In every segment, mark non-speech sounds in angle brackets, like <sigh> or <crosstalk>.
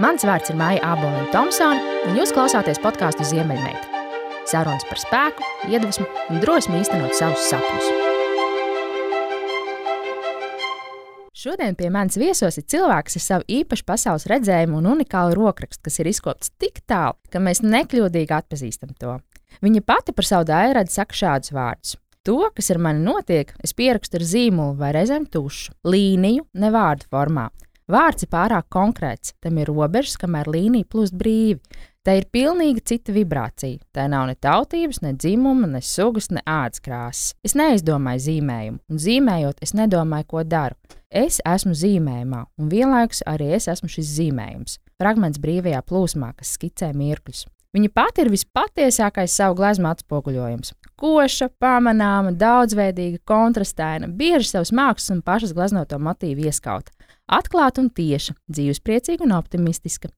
Mans vārds ir Maija Aboliņa Thompsone, un jūs klausāties podkāstu Ziemeļmeita. Sarunas par spēku, iedvesmu un drosmi īstenot savus sapņus. Šodien pie manis viesos ir cilvēks ar savu īpašu pasaules redzējumu un unikālu rokrakstu, kas ir izkopts tik tālu, ka mēs nekļūdīgi atpazīstam to. Viņa pati par savu dairadi saka šādus vārdus. To, kas ar mani notiek, es pierakstu ar zīmolu vai reizēm tušu, līniju, ne vārdu formā. Vārds ir pārāk konkrēts, tam ir robežas, kamēr līnija plūst brīvi. Tā ir pilnīgi cita vibrācija. Tā nav ne tautības, ne dzimuma, ne sugas, ne ādas krāsas. Es neizdomāju zīmējumu, un zīmējot, es nedomāju, ko daru. Es esmu zīmējumā, un vienlaikus arī es esmu šis zīmējums. Fragments brīvajā plūsmā, kas skicē mirkļus. Viņa pati ir vispatiesākais savu gleznu atspoguļojums. Koša, pamanāma, daudzveidīga, kontrastaina, bieži savas mākslas un pašas gleznoto motīvu ieskauta atklāta un tieša, dzīvespriecīga un optimistiska.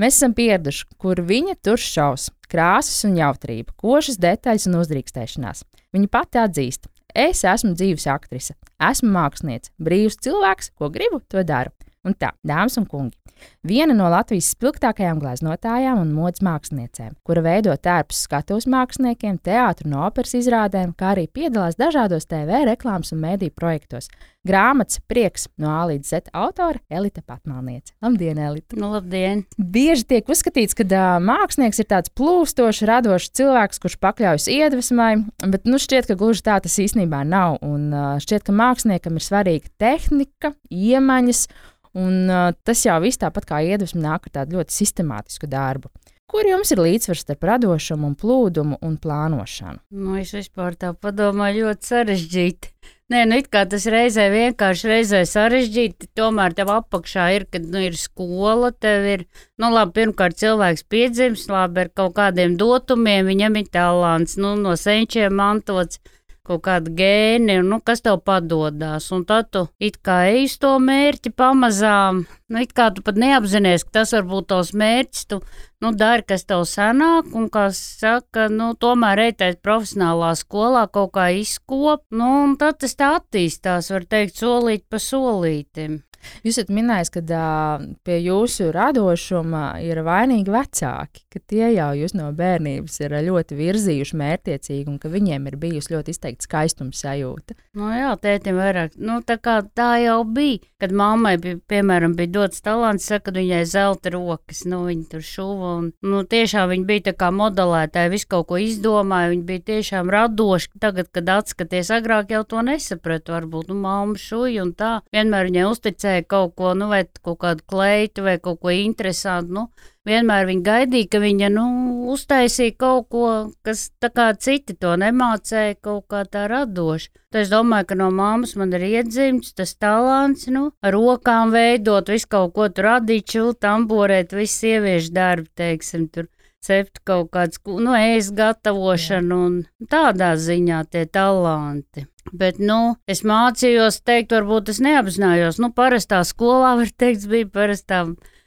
Mēs esam pieraduši, kur viņa tur šaus, krāsas un jautrība, košas detaļas un uzdrīkstēšanās. Viņa pati atzīst, es esmu dzīves aktrise, esmu māksliniece, brīvs cilvēks, ko gribu, to daru. Un tā, dāmas un kungi, viena no Latvijas spilgtākajām gleznotājām un modes māksliniecēm, kura veido tērpus skatuves māksliniekiem, teātru un operas izrādēm, kā arī piedalās dažādos TV, reklāmas un mēdīju projektos. Grāmatas prieks no A līdz Z autora Elita Patmalniece. Labdien, Elita! Nu, labdien! Bieži tiek uzskatīts, ka uh, mākslinieks ir tāds plūstošs, radošs cilvēks, kurš pakļaujas iedvesmai, bet nu, šķiet, ka gluži tā tas īstenībā nav. Un uh, šķiet, ka māksliniekam ir svarīga tehnika, iemaņas Un uh, tas jau viss tāpat kā iedvesma nāk ar tādu ļoti sistemātisku darbu. Kur jums ir līdzsvars starp radošumu, un plūdumu un plānošanu? Nu, es vispār tā domāju, ļoti sarežģīti. Nē, nu tas reizē vienkārši reizē sarežģīti, tomēr tev apakšā ir, kad nu, ir skola, tev ir, nu labi, pirmkārt cilvēks piedzims, labi, ar kaut kādiem dotumiem, viņam ir talants, nu no senčiem mantots kaut kāda gēni, nu, kas tev padodas. Un tad tu it kā ej uz to mērķi pamazām. Nu, it kā tu pat neapzinājies, ka tas var būt tavs mērķis. Tu nu, dari, kas tev sanāk, un kā saka, nu, tomēr ejtais profesionālā skolā kaut kā izkop. Nu, un tad tas tā attīstās, var teikt, solīt pa solītim. Jūs esat minējis, ka uh, pie jūsu radošuma ir vainīgi vecāki, ka tie jau jūs no bērnības ir ļoti virzījuši mērķiecīgi un ka viņiem ir bijusi ļoti izteikta skaistuma sajūta. Nu, jā, tētim vairāk. Nu, tā, tā jau bija. Kad mammai, bija, piemēram, bija dots talants, saka, ka viņai zelta rokas, nu, viņa tur šuva. Un, nu, tiešām viņa bija tā kā modelētāja, visu kaut ko izdomāja, viņa bija tiešām radoša. Tagad, kad atskaties agrāk, jau to nesapratu, varbūt, nu, mamma šuja un tā. Vienmēr viņai uzticēja meklēja kaut ko, nu, vai kaut kādu kleitu, vai kaut ko interesantu. Nu, vienmēr viņa gaidīja, ka viņa nu, uztaisīja kaut ko, kas tā kā citi to nemācēja, kaut kā tā radoši. Tad es domāju, ka no mammas man ir iedzimts tas talants, nu, ar rokām veidot, visu kaut ko tur radīt, čūlu, tamborēt, visu sieviešu darbu, teiksim, tur cept kaut kāds, nu, ēst gatavošanu un tādā ziņā tie talanti. Bet, nu, es mācījos teikt, varbūt es neapzinājos. Nu, parastā skolā, var teikt, bija parastā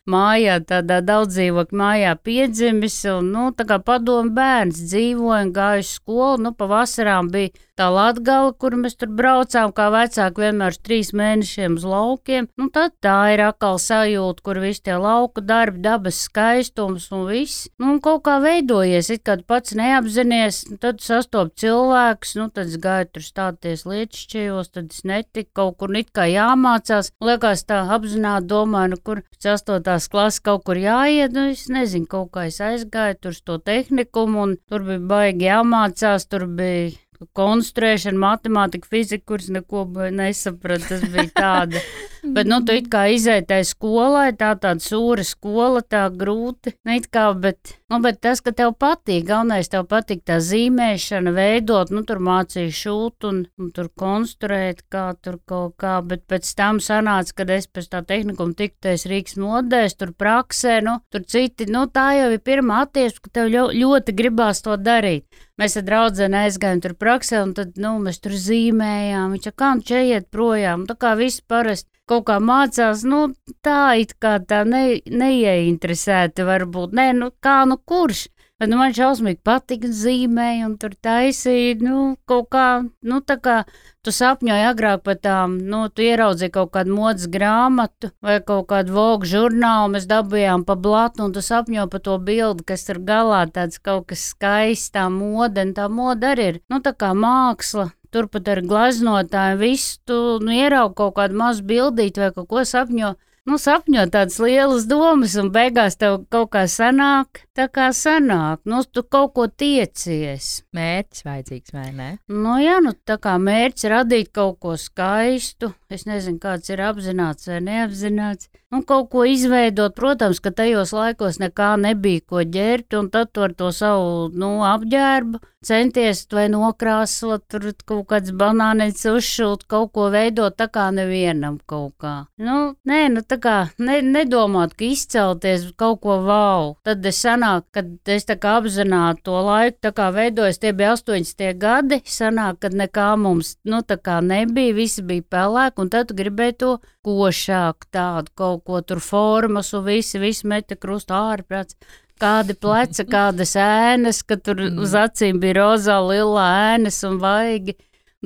mājā, tādā daudz dzīvokļu mājā piedzimis. Un, nu, tā kā padomu bērns dzīvoja un gāja uz skolu, nu, pavasarām bija tā latgala, kur mēs tur braucām, kā vecāki vienmēr uz trīs mēnešiem uz laukiem. Nu, tad tā ir atkal sajūta, kur visi tie lauku darbi, dabas skaistums un viss. Nu, un kaut kā veidojies, it kā pats neapzinies, nu, tad sastop cilvēks, nu, tad es gāju tur stāties lietišķījos, tad es netiku kaut kur it kā jāmācās. Liekas tā apzināti domāju, nu, kur sastotās klases kaut kur jāiet, nu, es nezinu, kaut kā es aizgāju tur uz to tehnikumu un tur bija baigi jāmācās, tur bija konstruēšana, matemātika, fizika, kuras neko nesapratu. Tas bija tāda. <laughs> bet, nu, tu it kā izētai skolai, tā tāda sūra skola, tā grūti. Nu, kā, bet, nu, bet tas, ka tev patīk, galvenais tev patīk tā zīmēšana, veidot, nu, tur mācīja šūt un, un tur konstruēt, kā tur kaut kā. Bet pēc tam sanāca, kad es pēc tā tehnikuma tiktais Rīgas modēs, tur praksē, nu, tur citi, nu, tā jau ir pirmā attieksme, ka tev ļoti, ļoti gribās to darīt. Mēs ar draugu aizgājām tur praksē, un tad nu, mēs tur zīmējām. Viņš kā nu čejiet projām. Tā kā viss parasti kaut kā mācās, nu tā it kā tā ne, neieinteresēti varbūt. Nē, nu kā nu kurš? Bet nu, man šausmīgi patika zīmēji, un tur taisīja, nu, kaut kā, nu, tā kā tu sapņoji agrāk par tām, nu, tu ieraudzīji kaut kādu modes grāmatu vai kaut kādu vogu žurnālu, mēs dabījām pa blatu, un tu sapņoji par to bildi, kas tur galā tāds kaut kas skaists, tā mode, un tā mode arī ir, nu, tā kā māksla. Turpat ar glaznotāju visu, tu nu, ieraugi kaut kādu mazu bildīti vai kaut ko sapņo nu, sapņo tādas lielas domas, un beigās tev kaut kā sanāk, tā kā sanāk. Nu, tu kaut ko tiecies. Mērķis vajadzīgs vai ne? Nu, jā, nu, tā kā mērķis radīt kaut ko skaistu, es nezinu, kāds ir apzināts vai neapzināts. Nu, kaut ko izveidot, protams, ka tajos laikos nekā nebija ko ģērt, un tad ar to savu nu, apģērbu centies vai nokrāsot, tur kaut kāds banāneļs uzšūt, kaut ko veidot tā kā nevienam kaut kā. Nu, nē, nu tā kā ne, nedomāt, ka izcelties kaut ko wow. Tad es sanāk, kad es tā kā apzinātu to laiku, tā kā veidojas, tie bija 80 gadi, sanāk, kad nekā mums, nu tā kā nebija, visi bija pelēki, un tad gribēju to košāk tādu kaut ko tur formas, un visi, visi meta krustu ārprāts kādi pleca, <laughs> kādas ēnas, ka tur mm. uz acīm bija rozā, lila ēnas un vaigi.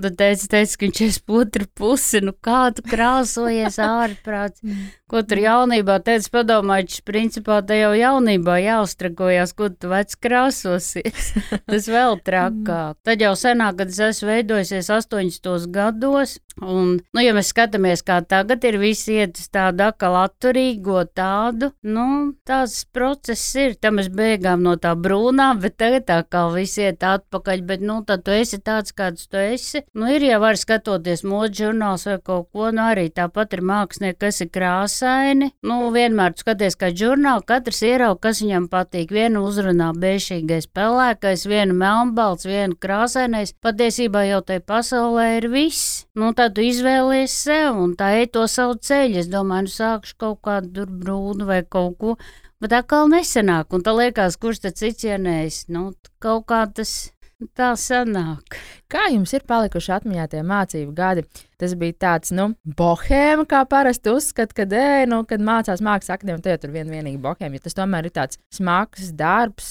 Tad teica, teica, ka viņš ir putra pusi, nu kādu krāsojies <laughs> ārprāts. Mm. Ko tur jaunībā teica, padomājiet, principā te jau jaunībā jāuztrakojās, ko tu vec krāsosies. <laughs> Tas vēl trakāk. Tad jau senāk, kad es esmu veidojusies 80 gados, un, nu, ja mēs skatāmies, kā tagad ir visi iet uz tādu akal atturīgo tādu, nu, tāds process ir. Tam mēs beigām no tā brūnā, bet tagad tā kā visi iet atpakaļ, bet, nu, tad tu esi tāds, kāds tu esi. Nu, ir jau var skatoties modu žurnāls vai kaut ko, nu, arī tāpat ir mākslinieki, kas ir krāsa krāsaini. Nu, vienmēr skaties, kā žurnāli, katrs ierauga, kas viņam patīk. Vienu uzrunā bēšīgais pelēkais, vienu melnbalts, vienu krāsainais. Patiesībā jau tai pasaulē ir viss. Nu, tad tu izvēlies sev un tā ej to savu ceļu. Es domāju, nu sākšu kaut kādu brūnu vai kaut ko. Bet atkal nesenāk, un tā liekas, kurš tad cits ienēs. Nu, kaut kā tas Tā sanāk. Kā jums ir palikuši atmiņā tie mācību gadi? Tas bija tāds, nu, bohēma, kā parasti uzskata, kad, ej, nu, kad mācās mākslas akadēmijā, tad tur vien vienīgi bohēma. Jo tas tomēr ir tāds smags darbs,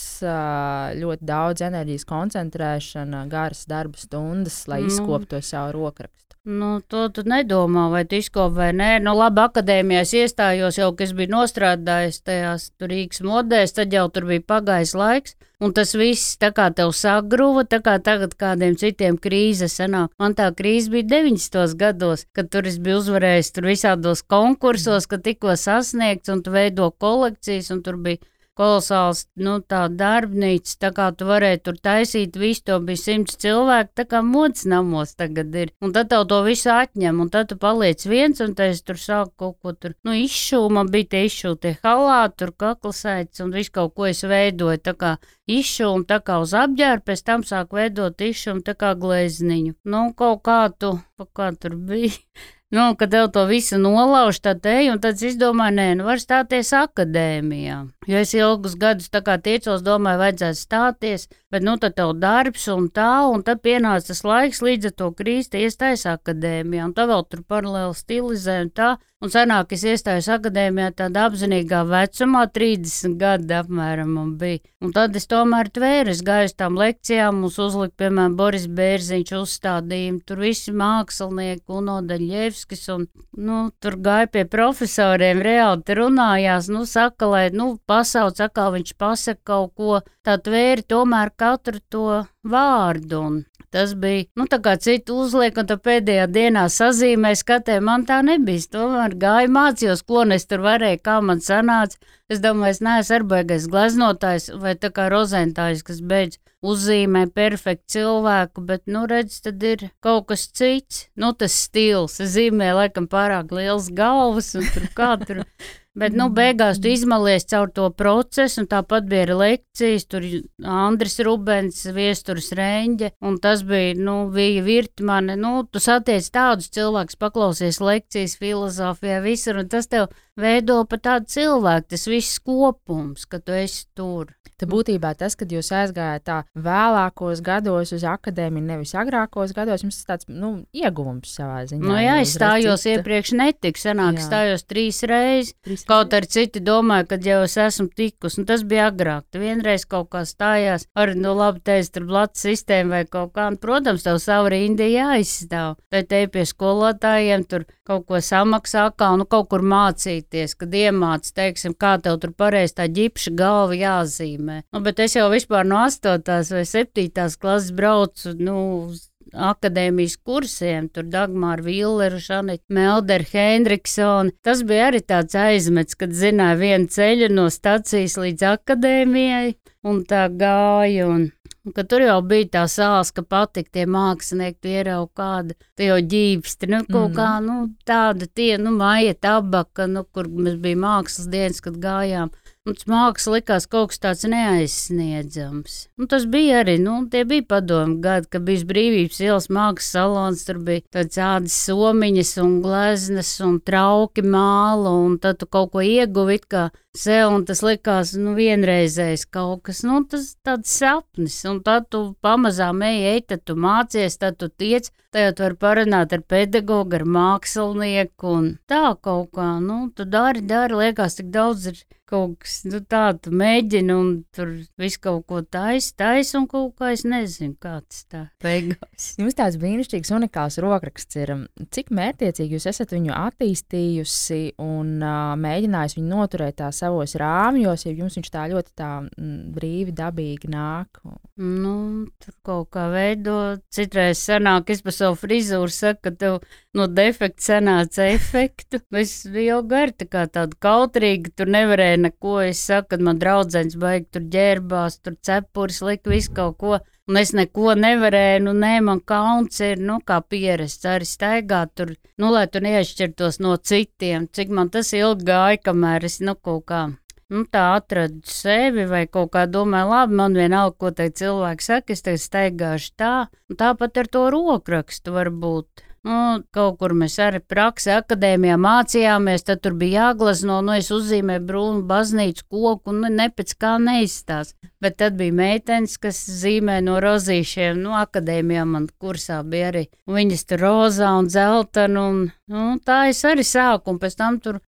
ļoti daudz enerģijas koncentrēšana, garas darba stundas, lai nu. izkoptu to savu rokrakstu. Nu, to tu nedomā, vai tu izkopi vai nē. Nu, labi, akadēmijās iestājos jau, kas bija nostrādājis tajās Rīgas modēs, tad jau tur bija pagājis laiks. Un tas viss tā kā tev sagruva, tā kā tagad kādiem citiem krīze sanāk. Man tā krīze bija 90. Gados, kad tur es biju uzvarējis tur visādos konkursos, kad tikko sasniegts un tu veido kolekcijas un tur bija kolosāls, nu, darbnīca, tā kā tu varēji tur taisīt, visu to bija simts cilvēku, tā kā mods namos tagad ir. Un tad tev to visu atņem, un tad tu paliec viens, un tad es tur sāku kaut ko tur, nu, izšūma, bija tie izšūtie halāti, tur kaklasaits, un visu kaut ko es veidoju, tā kā izšūmu, tā kā uz apģērbu, pēc tam sāku veidot izšūmu, tā kā glezniņu. Nu, kaut kā tu, kā tur bija. <laughs> Nu, kad tev to visu nolauž, tad te, un tad es domāju, nē, nu var stāties akadēmijā. Jo es ilgus gadus tā kā tiecos, domāju, vajadzētu stāties, bet nu tad tev darbs un tā, un tad pienāca tas laiks līdz ar to krīsti iestājas akadēmijā, un tā vēl tur paralēli stilizē un tā. Un senāk es iestājos akadēmijā tādā apzinīgā vecumā, 30 gadi apmēram man bija. Un tad es tomēr tvēru, es gāju uz tām lekcijām, mums uzlika, piemēram, Boris Bērziņš uzstādījumu, tur visi mākslinieki, Uno Daļievskis, un, nu, tur gāja pie profesoriem, reāli runājās, nu, saka, lai, nu, pasauc, atkal viņš pasaka kaut ko, tā tvēri tomēr katru to vārdu. Un tas bija, nu, tā kā citu uzliek, un tā pēdējā dienā sazīmē skatē, man tā nebija. Tomēr gāju mācījos, ko es tur varēju, kā man sanāca. Es domāju, es neesmu arbēgais glaznotājs vai tā kā rozentājs, kas beidz uzzīmē perfektu cilvēku, bet, nu, redz, tad ir kaut kas cits. Nu, tas stils, es zīmēju laikam pārāk liels galvas un tur kā tur. <laughs> Bet, nu, beigās tu izmalies caur to procesu, un tāpat bija arī lekcijas. Tur Andris Rubens, Viesturis Reņģe, un tas bija, nu, Vija Virtmane. Nu, tu satiec tādus cilvēkus, paklausies lekcijas filozofijā, visur, un tas tev veido pat tādu cilvēku, tas viss kopums, ka tu esi tur. Tad būtībā tas, kad jūs aizgājāt tā vēlākos gados uz akadēmiju, nevis agrākos gados, jums tas tāds nu, ieguvums savā ziņā. Nu, jā, es stājos cita... iepriekš netik, sanāk, jā. stājos trīs reizes. Trīs kaut arī citi domāja, ka jau es esmu tikus, un tas bija agrāk. Tu vienreiz kaut kā stājās, arī, nu, labi, teicu, tur blats sistēma vai kaut kā, un, protams, tev savu rindi jāizstāv. Tad te pie skolotājiem tur kaut ko samaksā, kā, nu, kaut kur mācīties, kad iemāc, teiksim, kā tev tur pareizi tā ģipša galva jāzīmē. Nu, bet es jau vispār no 8. vai 7. klases braucu nu, uz akadēmijas kursiem, tur Dagmāra Villeru, Šanita Melder, Hendriksona. Tas bija arī tāds aizmets, kad zināja vienu ceļu no stacijas līdz akadēmijai, un tā gāja. Un, un ka tur jau bija tā sāls, ka patika tie mākslinieki, tu ieraugi kādu, jau ģīpsti, nu, kaut mm. kā, nu, tāda tie, nu, maija tabaka, nu, kur mēs bija mākslas dienas, kad gājām. Un tas mākslinieks likās kaut kas tāds neaizsniedzams. Un tas bija arī, nu, tie bija padomu gadi, kad bija brīvības ielas mākslas salons, tur bija tādas somiņas un gleznas un trauki māla, un tad tu kaut ko ieguvi kā sev, un tas likās, nu, vienreizējs kaut kas, nu, tas tāds sapnis, un tad tu pamazām ej, ej, tad tu mācies, tad tu tiec, tad var parunāt ar pedagogu, ar mākslinieku, un tā kaut kā, nu, tu dari, dari, liekas, tik daudz ir kaut kas nu, tāds mēģina, un tur viss kaut ko taisa, taisa, un kaut kā es nezinu, kāds tā beigās. Jums tāds brīnišķīgs, unikāls rokraksts ir. Cik mērķiecīgi jūs esat viņu attīstījusi un uh, mēģinājusi viņu noturēt tā savos rāmjos, ja jums viņš tā ļoti tā m, brīvi, dabīgi nāk? Nu, tur kaut kā veidot. Citreiz sanāk, es pa savu frizūru saku, ka tev no defekta sanāca efektu. Es jau gari tā kā tādu kautrīgu, tur nevarēja neko. Es saku, kad man draudzens baigi tur ģērbās, tur cepures lika visu kaut ko. Un es neko nevarēju, nu, nē, man kauns ir, nu, kā pierasts arī staigāt tur, nu, lai tu neatšķirtos no citiem. Cik man tas ilgi gāja, kamēr es, nu, kaut kā nu, tā atradu sevi, vai kaut kā domāju, labi, man vienalga, ko te cilvēki saka, es tagad staigāšu tā. Un tāpat ar to rokrakstu var būt. Nu, kaut kur mēs arī praksē, akadēmijā mācījāmies, tad tur bija jāglazno, nu es uzzīmēju brūnu baznīcu koku, nu ne pēc kā neizstās. Bet tad bija meitenes, kas zīmē no rozīšiem, nu akadēmijā man kursā bija arī. Viņas tur rozā un dzeltena, un nu, tā es arī sāku, un pēc tam tur,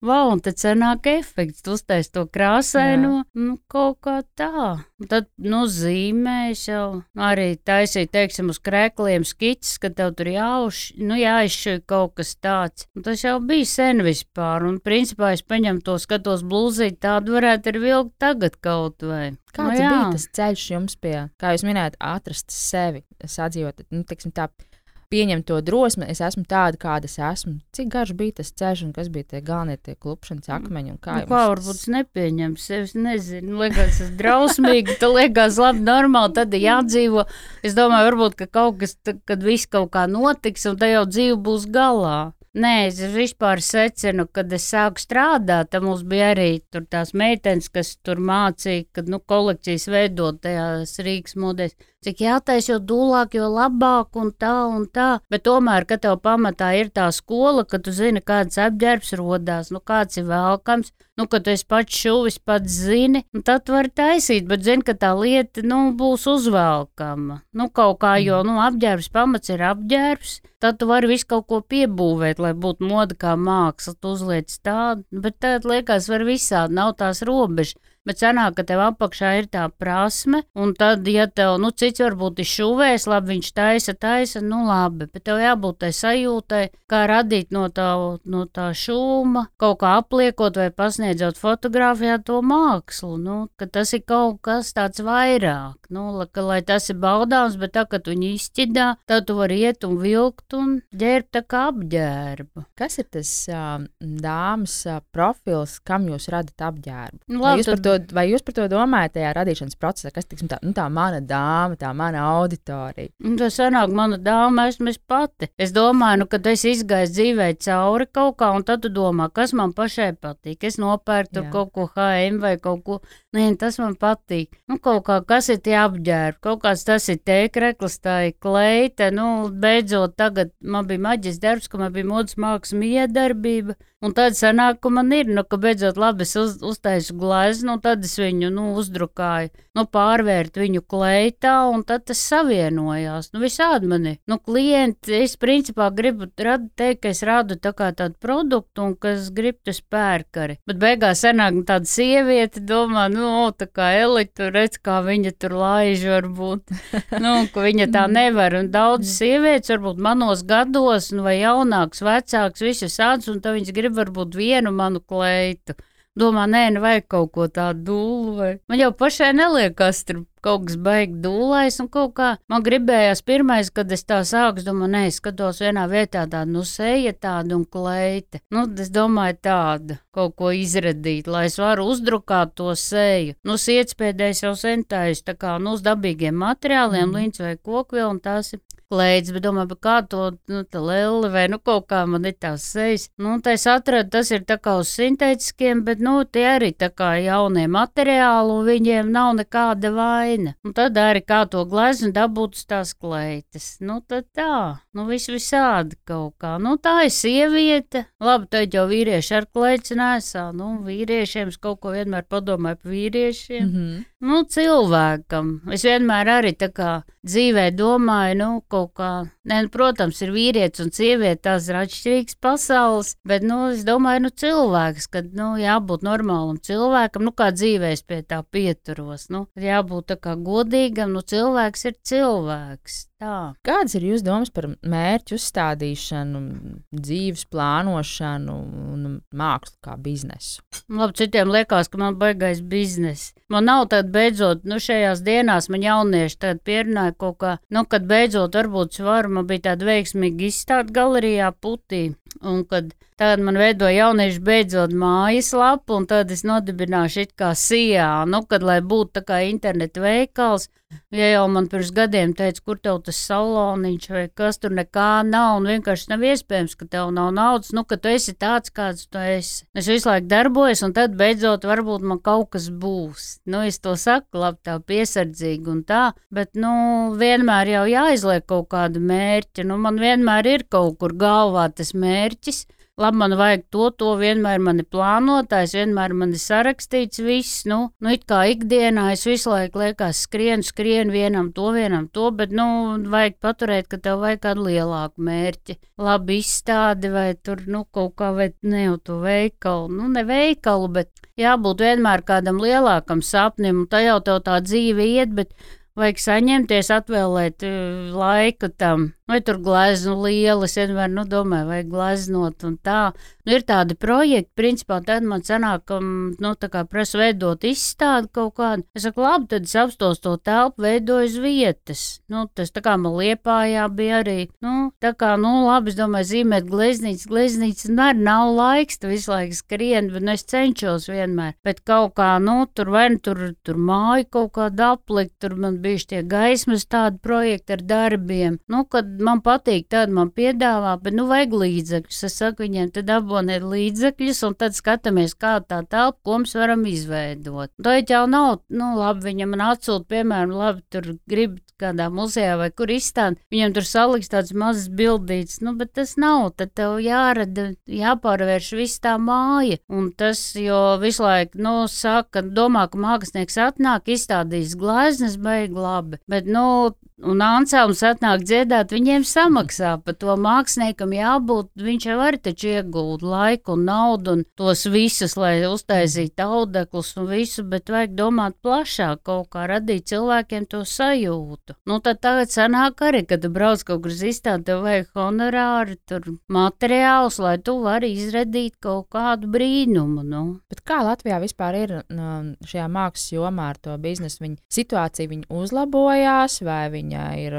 tad cenāk efekts, uztais to krāsaino, nu kaut kā tā. Un tad, nu, zīmēs jau arī taisīt, teiksim, uz krēkliem skicis, ka tev tur jāuš, nu, jāizšķir kaut kas tāds. Un tas jau bija sen vispār, un principā es paņemu to skatos blūzīt, tādu varētu arī vilkt tagad kaut vai. Kāds nu, bija tas ceļš jums pie, kā jūs minējāt, atrast sevi, sadzīvot, nu, teiksim tā, pieņemt to drosmi, es esmu tāda, kāda es esmu. Cik garš bija tas ceļš, un kas bija tie galvenie tie klupšanas akmeņi? Kā, nu, kā varbūt tas... es nepieņemu sevi, nezinu, liekas, tas drausmīgi, tas liekas labi, normāli, tad jādzīvo. Es domāju, varbūt, ka kaut kas, kad viss kaut kā notiks, un tad jau dzīve būs galā. Nē, es vispār secinu, kad es sāku strādāt, tad mums bija arī tās meitenes, kas tur mācīja, kad nu, kolekcijas veidot tajās Rīgas modēs. Cik jātaisa, jo dūlāk, jo labāk, un tā, un tā. Bet tomēr, kad tev pamatā ir tā skola, ka tu zini, kāds apģērbs rodās, nu kāds ir velkams, nu, ka tu esi pats šuvis, pats zini, tad var taisīt, bet zini, ka tā lieta, nu, būs uzvelkama. Nu, kaut kā, jo, nu, apģērbs pamats ir apģērbs, tad tu vari visu kaut ko piebūvēt, lai būtu moda kā māksla, tu uzliec tādu, bet tad liekas, var visādi, nav tās robežas bet sanāk, ka tev apakšā ir tā prasme, un tad, ja tev, nu, cits varbūt ir šuvēs, labi, viņš taisa, taisa, nu, labi, bet tev jābūt tai sajūtai, kā radīt no tā, no tā šūma, kaut kā apliekot vai pasniedzot fotografijā to mākslu, nu, ka tas ir kaut kas tāds vairāk, nu, la, ka, lai tas ir baudāms, bet tā, kad viņi izķidā, tad tu vari iet un vilkt un ģērbt tā kā apģērbu. Kas ir tas uh, dāmas uh, profils, kam jūs radat apģērbu? Nu, labi, jūs par to to, vai jūs par to domājat tajā radīšanas procesā? Kas tiksim, tā, nu, tā mana dāma, tā mana auditorija? Un tas sanāk, mana dāma, esmu es pati. Es domāju, nu, kad es izgāju dzīvē cauri kaut kā, un tad tu domā, kas man pašai patīk. Es nopērku kaut ko HM vai kaut ko. Nē, tas man patīk. Nu, kaut kā, kas ir tie apģērbi, kaut kāds tas ir tēkreklis, tā ir kleita. Nu, beidzot, tagad man bija maģis darbs, ka man bija modas mākslas miedarbība. Un tad sanāk, ka man ir, nu, ka beidzot labi es uz, uztaisu gleznu, un tad es viņu, nu, uzdrukāju, nu, pārvērt viņu kleitā, un tad tas savienojās. Nu, visādi mani, nu, klienti, es principā gribu rad, teikt, ka es rādu tā kā tādu produktu, un kas grib tas pērkari. Bet beigās sanāk nu, tāda sieviete, domā, nu, tā kā Elita, redz, kā viņa tur laiž varbūt, nu, ka viņa tā nevar, un daudz sievietes, varbūt manos gados, nu, vai jaunāks, vecāks, visas sāds, un tā viņas grib varbūt vienu manu kleitu. Domā, nē, nu vajag kaut ko tādu dūlu. Vai... Man jau pašai neliekas, tur kaut kas baigs dūlais un kaut kā. Man gribējās pirmais, kad es tā sāku, domāju, nē, skatos vienā vietā tādu, nu, seja tādu un kleita. Nu, es domāju tādu, kaut ko izradīt, lai es varu uzdrukāt to seju. Nu, sietspēdējais jau sentājas, tā kā, nu, uz dabīgiem materiāliem, mm. līdz vai kokvielu, un tās ir klēts, bet domāju, kā to nu, lēli vai nu, kaut kā man ir tās sejas. Nu, tā es atradu, tas ir tā kā uz sintētiskiem, bet nu, tie arī tā kā jaunie materiāli, un viņiem nav nekāda vaina. Un tad arī kā to gleznu dabūt uz tās klētas. Nu, tad tā, nu, viss visādi kaut kā. Nu, tā ir sieviete. Labi, tad jau vīrieši ar klēts nesā. Nu, vīriešiem es kaut ko vienmēr padomāju par vīriešiem. Mm -hmm. Nu, cilvēkam. Es vienmēr arī tā kā dzīvē domāju, nu, kaut kā, ne, nu, protams, ir vīrietis un sieviete, tās ir atšķirīgas pasaules, bet, nu, es domāju, nu, cilvēks, kad, nu, jābūt normālam cilvēkam, nu, kā dzīvē es pie tā pieturos, nu, jābūt tā kā godīgam, nu, cilvēks ir cilvēks. Tā. Kādas ir jūsu domas par mērķu uzstādīšanu, dzīves plānošanu un mākslu kā biznesu? Labi, citiem liekas, ka man baigais bizness. Man nav tāda beidzot, nu šajās dienās man jaunieši tāda pierunāja kaut kā, nu, kad beidzot varbūt svaru, man bija tāda veiksmīga izstāde galerijā putī. Un kad tagad man veidoja jaunieši beidzot mājaslapu, un tad es nodibināšu it kā sijā, nu, kad lai būtu tā kā interneta veikals, Ja jau man pirms gadiem teica, kur tev tas saloniņš vai kas tur nekā nav, un vienkārši nav iespējams, ka tev nav naudas, nu, ka tu esi tāds, kāds tu esi. Es visu laiku darbojos, un tad beidzot varbūt man kaut kas būs. Nu, es to saku, labi, tā piesardzīgi un tā, bet, nu, vienmēr jau jāizliek kaut kāda mērķa. Nu, man vienmēr ir kaut kur galvā tas mērķis labi, man vajag to, to vienmēr man ir plānotājs, vienmēr man ir sarakstīts viss. Nu, nu it kā ikdienā es visu laiku liekas, skrienu, skrienu vienam to, vienam to, bet, nu, vajag paturēt, ka tev vajag kādu lielāku mērķi. Labi izstādi vai tur, nu, kaut kā, vai ne jau to veikalu, nu, ne veikalu, bet jābūt vienmēr kādam lielākam sapnim, un tā jau tev tā dzīve iet, bet vajag saņemties, atvēlēt uh, laiku tam vai tur gleznu lielas, vienmēr nu, domāju, vai gleznot un tā. Nu, ir tādi projekti, principā tad man sanāk, ka, nu, tā kā prasa veidot izstādi kaut kādu. Es saku, labi, tad es apstos to telpu, veidoju uz vietas. Nu, tas tā kā man liepājā bija arī, nu, tā kā, nu, labi, es domāju, zīmēt gleznītes, gleznītes, nu, arī nav laiks, tu visu laiku skrien, bet nu, es cenšos vienmēr. Bet kaut kā, nu, tur vai nu tur, tur māju kaut kādu aplikt, tur man bija tie gaismas tādi projekti ar darbiem. Nu, kad man patīk, tad man piedāvā, bet nu vajag līdzekļus. Es saku viņiem, tad abonēt līdzekļus, un tad skatāmies, kā tā telpa, ko mēs varam izveidot. Tā jau nav, nu labi, viņam man atsūta, piemēram, labi, tur grib kādā muzejā vai kur izstādi, viņam tur saliks tāds mazs bildīts, nu, bet tas nav, tad tev jārada, jāpārvērš viss tā māja, un tas, jo visu laiku, nu, saka, domā, ka mākslinieks atnāk, izstādīs gleznes, beig labi, bet, nu, un Anselms atnāk dziedāt, viņiem samaksā. Par to māksliniekam jābūt, viņš jau var taču iegūt laiku un naudu un tos visus, lai uztaisītu audeklus un visu, bet vajag domāt plašāk, kaut kā radīt cilvēkiem to sajūtu. Nu, tad tagad sanāk arī, kad brauc kaut kur uz izstādi, tev vajag honorāri, tur materiālus, lai tu vari izradīt kaut kādu brīnumu. Nu. Bet kā Latvijā vispār ir šajā mākslas jomā ar to biznesu? Viņa situācija viņa uzlabojās vai viņa ir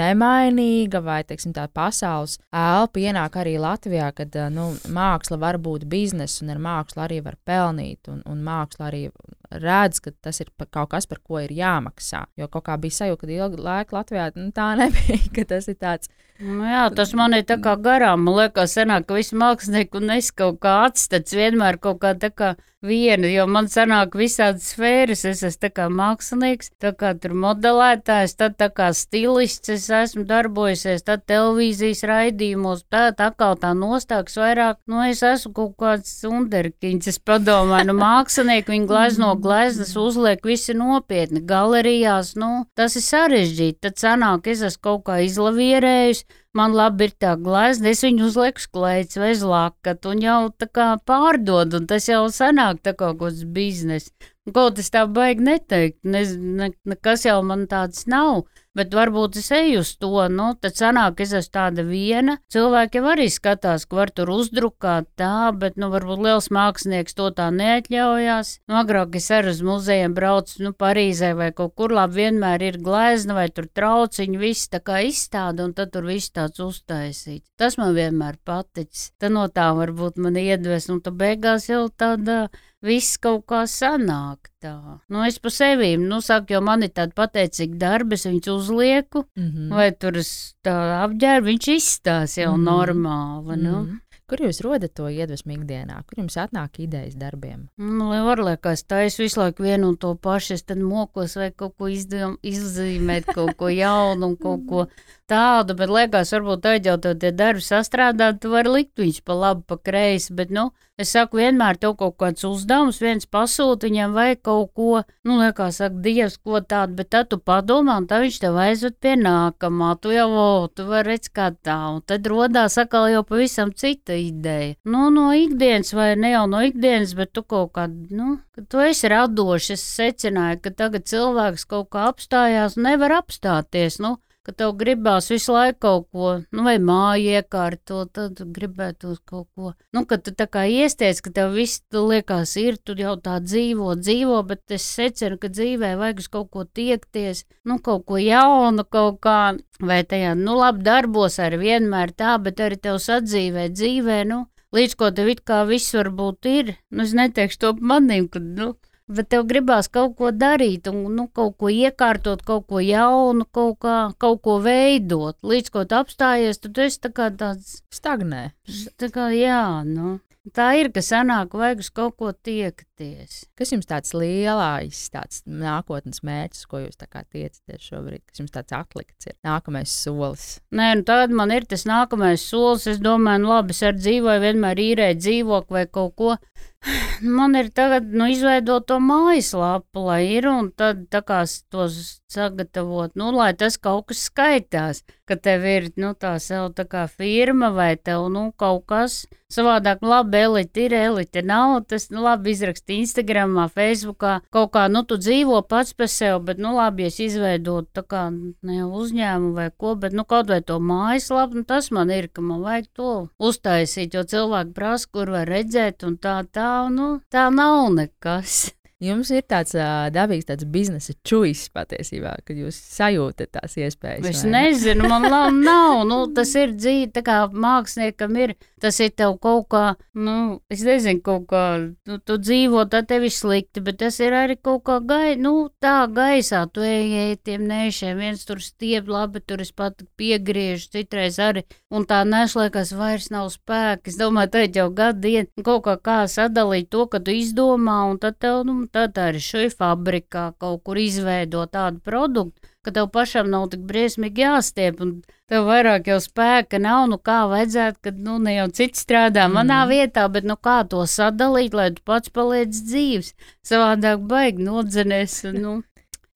nemainīga, vai teiksim, tā pasaules elpa ienāk arī Latvijā, kad nu, māksla var būt biznesa un ar mākslu arī var pelnīt, un, un māksla arī redz, ka tas ir kaut kas, par ko ir jāmaksā. Jo kaut kā bija sajūta, ka ilgu laiku Latvijā nu, tā <laughs> nebija, ka tas ir tāds. Nu jā, tas man ir tā kā garām. Man liekas, senāk, ka visi mākslinieki un es kaut kā atstats vienmēr kaut kā tā kā viena, jo man sanāk visādas sfēras. Es esmu tā kā mākslinieks, tā kā tur modelētājs, tad tā kā stilists es esmu darbojusies, tad televīzijas raidījumos, tā tā kā tā nostāks vairāk, nu es esmu kaut kāds underkiņš, es padomāju, nu mākslinieki viņi glezno gleznas, uzliek visi nopietni, galerijās, nu tas ir sarežģīti, tad sanāk, es esmu kaut kā izlavierējis, man labi ir tā glezna, es viņu uzlieku sklēts vai zlakat un jau tā kā pārdod, un tas jau sanāk tā kaut kāds biznes. Kaut es tā baigi neteikt, ne, ne, nekas jau man tāds nav, bet varbūt es eju uz to, nu, tad sanāk, es esmu tāda viena. Cilvēki jau arī skatās, ka var tur uzdrukāt tā, bet, nu, varbūt liels mākslinieks to tā neatļaujās. Nu, agrāk es arī uz muzejiem braucu, nu, Parīzē vai kaut kur labi vienmēr ir glezna vai tur trauciņi, viss tā kā izstāda, un tad tur viss tāds uztaisīts. Tas man vienmēr paticis. Tad no tā varbūt man iedvesmu, un tad beigās jau tāda viss kaut kā sanāk tā. Nu, es pa sevi, nu, saku, jo man ir tāda pateicīga darba, es viņus uzlieku, mm -hmm. vai tur tā apģērbu, viņš izstās jau mm -hmm. normāli, nu. Mm -hmm. Kur jūs rodat to iedvesmu ikdienā? Kur jums atnāk idejas darbiem? Nu, lai var liekas, tā es visu laiku vienu un to pašu, es tad mokos vai kaut ko izdom, izzīmēt, kaut ko jaunu un kaut ko tādu, bet liekas, varbūt tad jau tie darbi sastrādāt, tu vari likt viņus pa labi, pa kreisi, bet, nu, es saku, vienmēr tev kaut kāds uzdevums, viens pasūta viņam vai kaut ko, nu, liekas, saka, Dievs, ko tādu, bet tad tu padomā, un tad viņš tev aizved pie nākamā, tu jau, o, tu vari redz kā tā, un tad rodās atkal jau pavisam cita ideja. Nu, no ikdienas, vai ne jau no ikdienas, bet tu kaut kā, nu, tu esi radošs, es secināju, ka tagad cilvēks kaut kā apstājās, nevar apstāties, nu, ka tev gribās visu laiku kaut ko, nu, vai māju iekārtot, tad gribētu kaut ko. Nu, kad tu tā kā iesties, ka tev viss tu liekas ir, tu jau tā dzīvo, dzīvo, bet es secinu, ka dzīvē vajag uz kaut ko tiekties, nu, kaut ko jaunu, kaut kā, vai tajā, nu, labi, darbos arī vienmēr tā, bet arī tev sadzīvē, dzīvē, nu, līdz ko tev it kā viss varbūt ir, nu, es neteikšu to manim, ka, nu, bet tev gribās kaut ko darīt, un nu, kaut ko iekārtot, kaut ko jaunu, kaut, kā, kaut ko veidot. Līdz ko tu apstājies, tad tu esi tā kā tāds stagnē. Tā kā jā, nu. Tā ir, ka sanāk, vajag uz kaut ko tiekties. Kas jums tāds lielais, tāds nākotnes mērķis, ko jūs tiecaties šobrīd, kas jums tāds atlikts ir? Nākamais solis. Nē, nu tad man ir tas nākamais solis. Es domāju, nu labi, es ar dzīvoju vienmēr īrēju dzīvokli vai kaut ko. <sighs> Man ir tagad nu, izveidot to mājaslapu, lai ir un tad tā kā tos sagatavot, nu, lai tas kaut kas skaitās, ka tev ir, nu, tā sev tā kā firma vai tev, nu, kaut kas savādāk, labi, elite ir, elite nav, tas, nu, labi, izraksti Instagramā, Facebookā, kaut kā, nu, tu dzīvo pats par sevi, bet, nu, labi, es izveidotu tā kā, ne uzņēmumu vai ko, bet, nu, kaut vai to mājaslapu, nu, tas man ir, ka man vajag to uztaisīt, jo cilvēki prasa, kur var redzēt, un tā, tā, nu, tā nav nekas. Jums ir tāds uh, dabīgs tāds biznesa čūlis patiesībā, kad jūs sajūtat tās iespējas. Es nezinu, man labi nav. Nu, tas ir dzīve, tā kā māksliniekam ir. Tas ir tev kaut kā, nu, es nezinu, kaut kā, nu, tu dzīvo, tad tev ir slikti, bet tas ir arī kaut kā gai, nu, tā gaisā. Tu ej, ej tiem nešiem, viens tur stiep, labi, tur es pat piegriežu, citreiz arī. Un tā neslēgas vairs nav spēka. Es domāju, tā jau gadu dienu kaut kā kā sadalīt to, ka tu izdomā, un tad tev, nu, tad arī šī fabrikā kaut kur izveido tādu produktu, ka tev pašam nav tik briesmīgi jāstiep, un tev vairāk jau spēka nav, nu kā vajadzētu, kad, nu, ne jau cits strādā mm. manā vietā, bet, nu, kā to sadalīt, lai tu pats paliec dzīves, savādāk baigi nodzenēs, nu,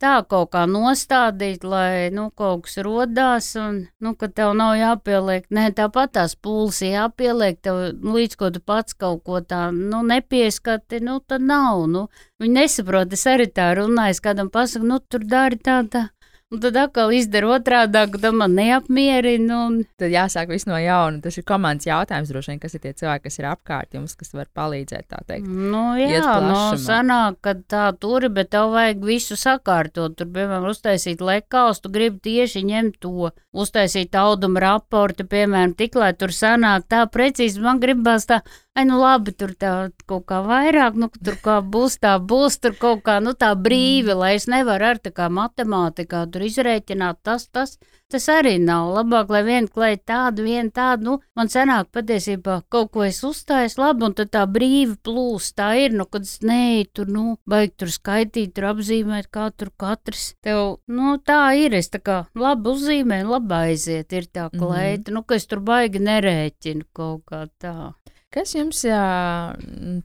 tā kaut kā nostādīt, lai nu, kaut kas rodās, un nu, ka tev nav jāpieliek. Nē, tāpat tās pūles jāpieliek, tev līdz ko tu pats kaut ko tā nu, nepieskati, nu, tad nav. Nu, viņi nesaprot, es arī tā runāju, es kādam pasaku, nu, tur dari tā, tā. Un tad atkal izdara otrādi, tad man neapmierina. Un... Tad jāsāk viss no jauna. Tas ir komandas jautājums, droši vien, kas ir tie cilvēki, kas ir apkārt jums, kas var palīdzēt. Nu, jā, no nu, sanāk, ka tā tur ir, bet tev vajag visu sakārtot. Tur, piemēram, uztaisīt lekāls, tu gribi tieši ņemt to, uztaisīt audumu raportu, piemēram, tik lai tur sanāk tā precīzi. Man gribās tā ai, nu labi, tur tā kaut kā vairāk, nu, tur kā būs tā, būs tur kaut kā, nu, tā brīvi, lai es nevaru ar tā kā matemātikā tur izrēķināt tas, tas. Tas arī nav labāk, lai viena klēja tādu, viena tādu. Nu, man senāk patiesībā kaut ko es uzstāju, labi, un tad tā brīvi plūst. Tā ir, nu, kad es neju tur, nu, baigi tur skaitīt, tur apzīmēt, kā tur katrs. Tev, nu, tā ir. Es tā kā labi uzzīmēju, labi aiziet, ir tā klēja. Mm -hmm. Nu, ka es tur baigi nerēķinu kaut kā tā. Kas jums,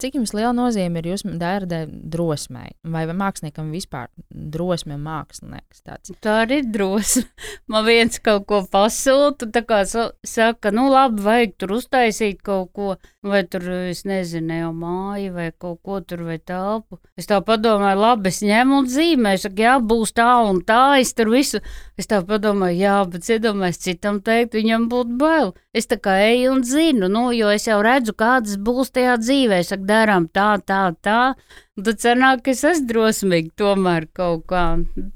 cik jums liela nozīme ir jūsu dārza drosmei? Vai māksliniekam vispār drosme un mākslinieks tāds? Tā arī ir drosme. <laughs> Man viens kaut ko pasūta, tā kā saka, nu labi, vajag tur uztaisīt kaut ko, vai tur, es nezinu, jau māju vai kaut ko tur vai telpu. Es tā padomāju, labi, es ņemu un zīmēju, saku, jā, būs tā un tā, es tur visu. Es tā padomāju, jā, bet iedomājieties, citam teikt, viņam būtu bail. Es tā kā eju un zinu, nu, jo es jau redzu, kādas būs tajā dzīvē. Es saku, darām tā, tā, tā. Tad sanāk, ka es esmu drosmīgi tomēr kaut kā.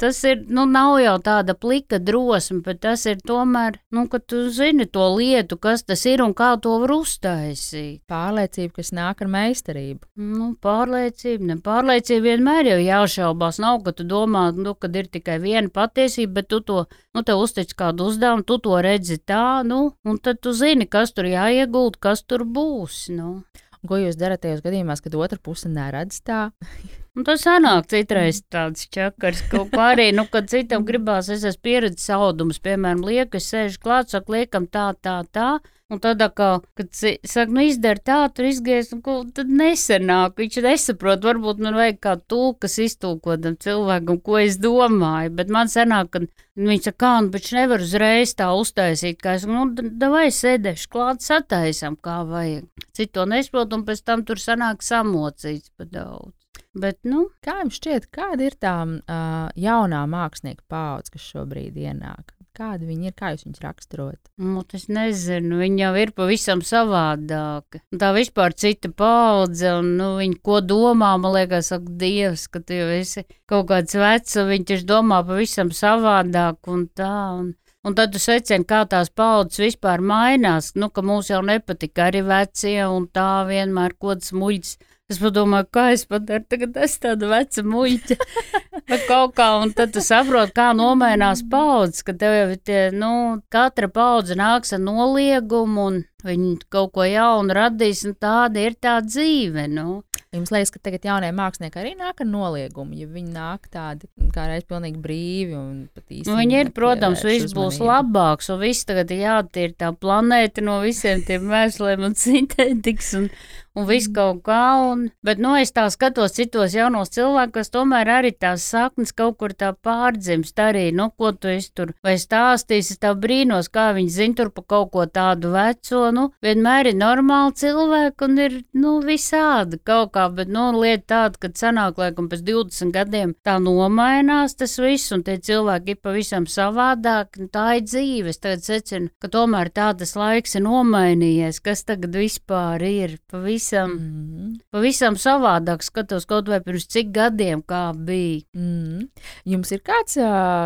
Tas ir, nu, nav jau tāda plika drosme, bet tas ir tomēr, nu, ka tu zini to lietu, kas tas ir un kā to var uztaisīt. Pārliecība, kas nāk ar meistarību. Nu, pārliecība, ne pārliecība vienmēr jau jāšaubās. Nav, ka tu domā, nu, kad ir tikai viena patiesība, bet tu to, nu, tev uztic kādu uzdevumu, tu to redzi tā, nu, un tad tu zini, kas tur jāiegūt, kas tur būs, nu. Ko jūs darat tajos gadījumos, kad otra puse neredz tā? Un <laughs> tas sanāk citreiz tāds čakars, kaut kā arī, nu, kad citam gribās, es esmu pieredzējis audumus, piemēram, lieku, es sēžu klāt, saku, liekam tā, tā, tā, Un tad, kā, kad saka, nu izdara tā, tur izgaies, un ko, tad nesenāk. Viņš nesaprot, varbūt man vajag kā tulkas iztulkotam cilvēkam, ko es domāju. Bet man senāk, kad viņš saka, kā, nu, bet viņš nevar uzreiz tā uztaisīt, kā es, nu, davai sēdēšu klāt, sataisam, kā vajag. Citu to nesaprot, un pēc tam tur sanāk samocīts pa daudz. Bet, nu, kā jums šķiet, kāda ir tā uh, jaunā mākslinieka paudze, kas šobrīd ienāk? Kādi viņi ir, kā jūs viņus raksturot? Nu, es nezinu, viņi jau ir pavisam savādāki. Tā vispār cita paudze, un nu, viņi ko domā, man liekas, ak, Dievs, ka tu jau esi kaut kāds vecs, un viņi tieši domā pavisam savādāk un tā. Un, Un tad tu secini, kā tās paudzes vispār mainās. Nu, ka mums jau nepatika arī vecie, un tā vienmēr kaut kāds muļķis Es padomāju, kā es padaru, tagad es tādu vecu muļķi. Vai kaut kā, un tad tu saproti, kā nomainās paudzes, ka tev jau ir tie, nu, katra paudze nāks ar noliegumu, un viņi kaut ko jaunu radīs, un tāda ir tā dzīve, nu. Jums liekas, ka tagad jaunie mākslinieki arī nāk ar noliegumu, ja viņi nāk tādi kā reiz pilnīgi brīvi un pat īsti. Nu, viņi ir, protams, viss būs labāks, un viss tagad jātīr tā planēta no visiem tiem mēsliem un <laughs> sintētikas un, un viss kaut kā. Un, bet, nu, es tā skatos citos jaunos cilvēkus, kas tomēr arī tās saknes kaut kur tā pārdzimst arī, nu, ko tu esi tur vai stāstīsi, tā brīnos, kā viņi zina tur pa kaut ko tādu veco, nu, vienmēr ir normāli cilvēki un ir, nu, visādi kaut kā bet, nu, lieta tāda, ka sanāk, laikam, pēc 20 gadiem tā nomainās tas viss, un tie cilvēki ir pavisam savādāk. Tā ir dzīve. Es tagad secinu, ka tomēr tā tas laiks ir nomainījies, kas tagad vispār ir pavisam, mm -hmm. pavisam savādāk. Skatos kaut vai pirms cik gadiem, kā bija. Mm -hmm. Jums ir kāds,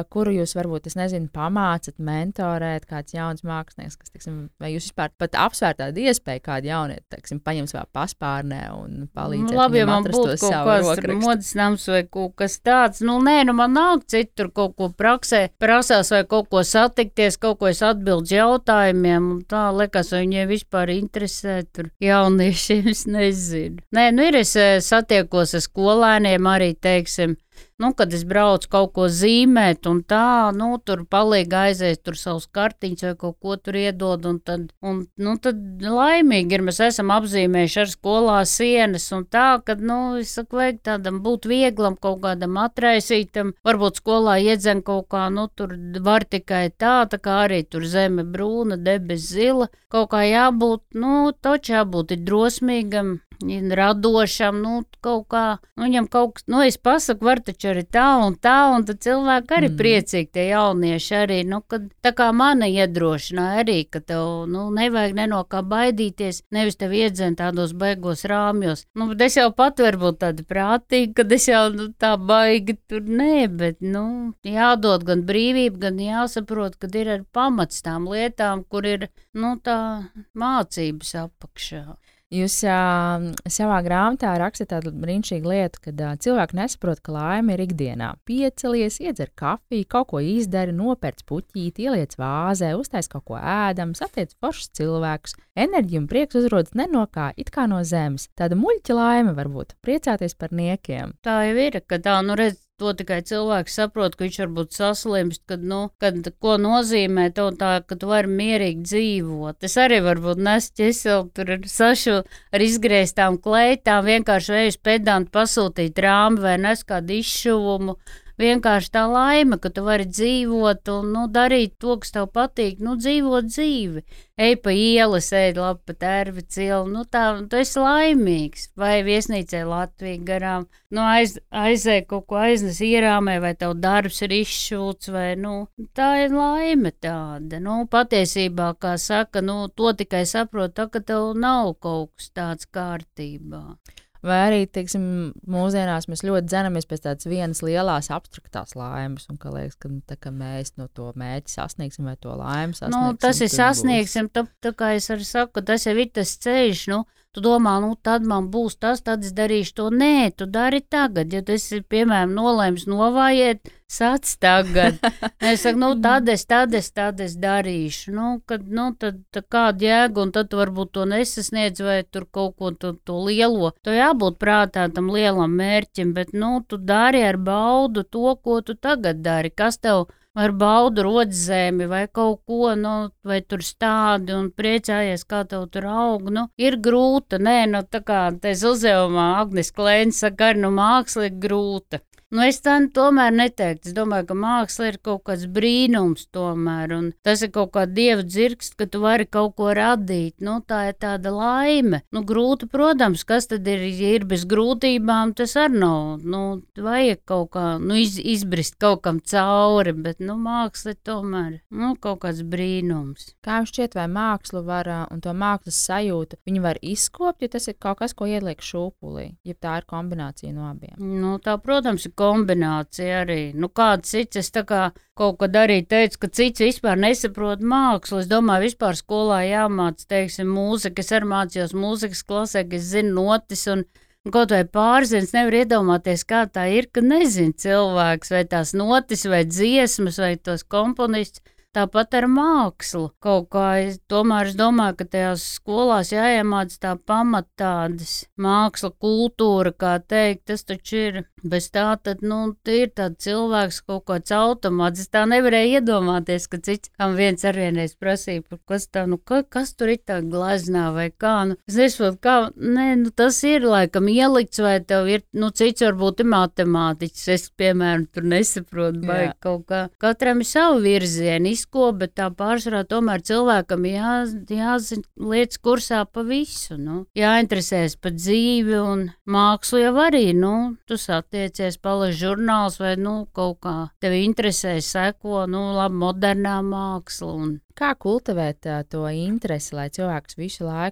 kuru jūs varbūt, es nezinu, pamācat, mentorēt, kāds jauns mākslinieks, kas, teiksim, vai jūs vispār pat apsvērt tādu iespēju kādu jaunieti, teiksim, paņemt savā paspārnē un palīdzēt. Nu, labi, ja man būtu kaut kāds modes nams vai kaut kas tāds, nu nē, nu man nāk citur kaut ko praksē, prasās vai kaut ko satikties, kaut ko es atbildzu jautājumiem, un tā liekas, vai viņiem vispār interesē tur jauniešiem, <laughs> es nezinu. Nē, nu ir es eh, satiekos ar skolēniem arī, teiksim, nu, kad es braucu kaut ko zīmēt, un tā, nu, tur palīgi aizies, tur savus kartiņus vai kaut ko tur iedod, un tad, un, nu, tad laimīgi ir, mēs esam apzīmējuši ar skolā sienas, un tā, ka, nu, es saku, vajag tādam būt vieglam, kaut kādam atraisītam, varbūt skolā iedzen kaut kā, nu, tur var tikai tā, tā kā arī tur zeme brūna, debes zila, kaut kā jābūt, nu, toči jābūt ir drosmīgam, radošam, nu, kaut kā, nu, viņam kaut kas, nu, es pasaku, var taču arī tā un tā, un tad cilvēki arī mm. priecīgi, tie jaunieši arī, nu, kad tā kā mani iedrošināja arī, ka tev, nu, nevajag ne no kā baidīties, nevis tev iedzēn tādos baigos rāmjos. Nu, bet es jau pat varbūt tāda prātīga, kad es jau, nu, tā baigi tur nē, bet, nu, jādod gan brīvība, gan jāsaprot, kad ir ar pamats tām lietām, kur ir, nu, tā mācības apakšā. Jūs uh, savā grāmatā rakstat tādu brīnišķīgu lietu, ka uh, cilvēki nesaprot, ka laime ir ikdienā. Piecelies, iedzer kafiju, kaut ko izdari, nopērc puķīti, ieliec vāzē, uztais kaut ko ēdam, satiec foršus cilvēkus. Enerģija un prieks uzrodas ne no kā, it kā no zemes. Tāda muļķa laime var būt priecāties par niekiem. Tā jau ir, ka tā, nu redz, To tikai cilvēks saprot, ka viņš var būt saslimst, kad, nu, kad ko nozīmē to tā, ka tu vari mierīgi dzīvot. Es arī varbūt nesu ķeseli tur ar sašu ar izgrieztām kleitām, vienkārši vēju pedantu pasūtīt rāmu vai nes kādu izšuvumu vienkārši tā laime, ka tu vari dzīvot un nu, darīt to, kas tev patīk, nu, dzīvot dzīvi. Ej pa ielas, ej labi pa tērvi cielu, nu, tā, tu esi laimīgs. Vai viesnīcē Latvijā garām, nu, aiz, aizē kaut ko aiznes ierāmē, vai tev darbs ir izšūts, vai, nu, tā ir laime tāda. Nu, patiesībā, kā saka, nu, to tikai saprot, tā, ka tev nav kaut kas tāds kārtībā. Vai arī, teiksim, mūsdienās mēs ļoti dzenamies pēc tādas vienas lielas abstraktās laimes, un ka liekas, ka, nu, tā, ka mēs no to mērķi sasniegsim vai to laimi sasniegsim. Nu, tas ir sasniegsim, tā, tā kā es arī saku, tas jau ir tas ceļš, nu, Tu domā, nu, tad man būs tas, tad es darīšu to. Nē, tu dari tagad. Ja tu esi, piemēram, nolēmis novājiet, sāc tagad. <laughs> es saku, nu, tad es, tad es, tad es darīšu. Nu, kad, nu, tad, tad kāda jēga, un tad varbūt to nesasniedz, vai tur kaut ko to, to lielo. Tu jābūt prātā tam lielam mērķim, bet, nu, tu dari ar baudu to, ko tu tagad dari. Kas tev ir? Ar baudu rodzemi vai kaut ko, nu, vai tur stādi un priecājies, kā tev tur aug. Nu, ir grūta, nē, nu, tā kā te uzdevumā Agnes Klēns saka, nu, māksla ir grūta. Nu, es tā tomēr neteiktu. Es domāju, ka māksla ir kaut kāds brīnums, tomēr, un tas ir kaut kā dieva dzirksts, ka tu vari kaut ko radīt. Nu, tā ir tāda laime. Nu, grūti, protams, kas tad ir, ja ir bez grūtībām, tas arī nav. Nu, vajag kaut kā nu, iz, izbrist kaut kam cauri, bet nu, māksla tomēr nu, kaut kāds brīnums. Kā jums šķiet, vai mākslu var un to mākslas sajūtu viņi var izkopt, ja tas ir kaut kas, ko ieliek šūpulī, ja tā ir kombinācija no abiem? Nu, tā, protams, ir kombinācija arī. Nu, kāds cits, es tā kā kaut kad arī teicu, ka cits vispār nesaprot mākslu. Es domāju, vispār skolā jāmāc, teiksim, mūzika. Es arī mācījos mūzikas klasē, ka es zinu notis un Kaut vai pārzins nevar iedomāties, kā tā ir, ka nezina cilvēks vai tās notis vai dziesmas vai tos komponists. Tāpat ar mākslu. Kaut kā es, tomēr es domāju, ka tajās skolās jāiemācās tā pamat tādas māksla, kultūra, kā teikt, tas taču ir. Bez tā, tad, nu, ir tāds cilvēks kaut kāds automāts. Es tā nevarēju iedomāties, ka cits, kam viens ar vienreiz prasīja, kas tā, nu, ka, kas tur ir tā glaznā vai kā. Nu, es nesaprotu, kā, nē, nu, tas ir laikam ielikts, vai tev ir, nu, cits varbūt ir matemātiķis. Es, piemēram, tur nesaprotu, vai Jā. kaut kā. Katram ir savu virzienu izko, bet tā pārsvarā tomēr cilvēkam jā, jāzina lietas kursā pa visu. Nu. Jāinteresēs par dzīvi un mākslu jau arī. Nu, tu satiecies, palaž žurnāls vai nu, kaut kā tevi interesē, seko, nu, labi, modernā māksla. Un, Kā kultivēt uh, to interesi, lai cilvēks visu laiku